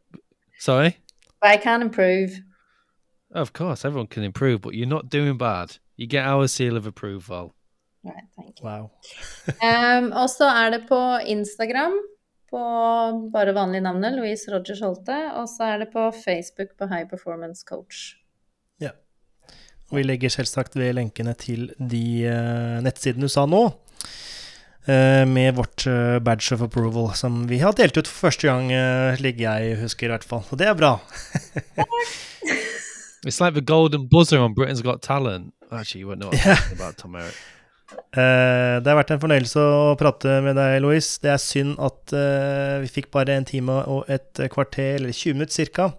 Sorry. But I can improve. Of course, everyone can improve, but you're not doing bad. You get our seal of approval. Right, thank you. Wow. um, og så er det på Instagram på bare vanlige navnet, Louise Rogers Holte. Og så er det på Facebook på High Performance Coach. Ja. Og vi legger selvsagt ved lenkene til de uh, nettsidene du sa nå. Uh, med vårt uh, badge of approval, som vi har delt ut for første gang, slik jeg husker i hvert fall. Og det er bra. It's like the golden buzzer on Britain's Got Talent. Actually, you wouldn't know what I'm about, Tom Eric. Uh, det har vært en fornøyelse å prate med deg, Louise. Det er synd at uh, vi fikk bare en time og et kvarter, eller 20 minutter ca.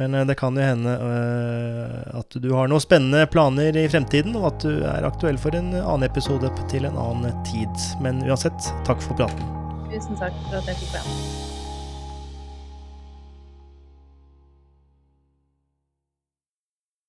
Men uh, det kan jo hende at du har noen spennende planer i fremtiden, og at du er aktuell for en annen episode til en annen tid. Men uansett, takk for praten. Tusen takk for at jeg fikk være med.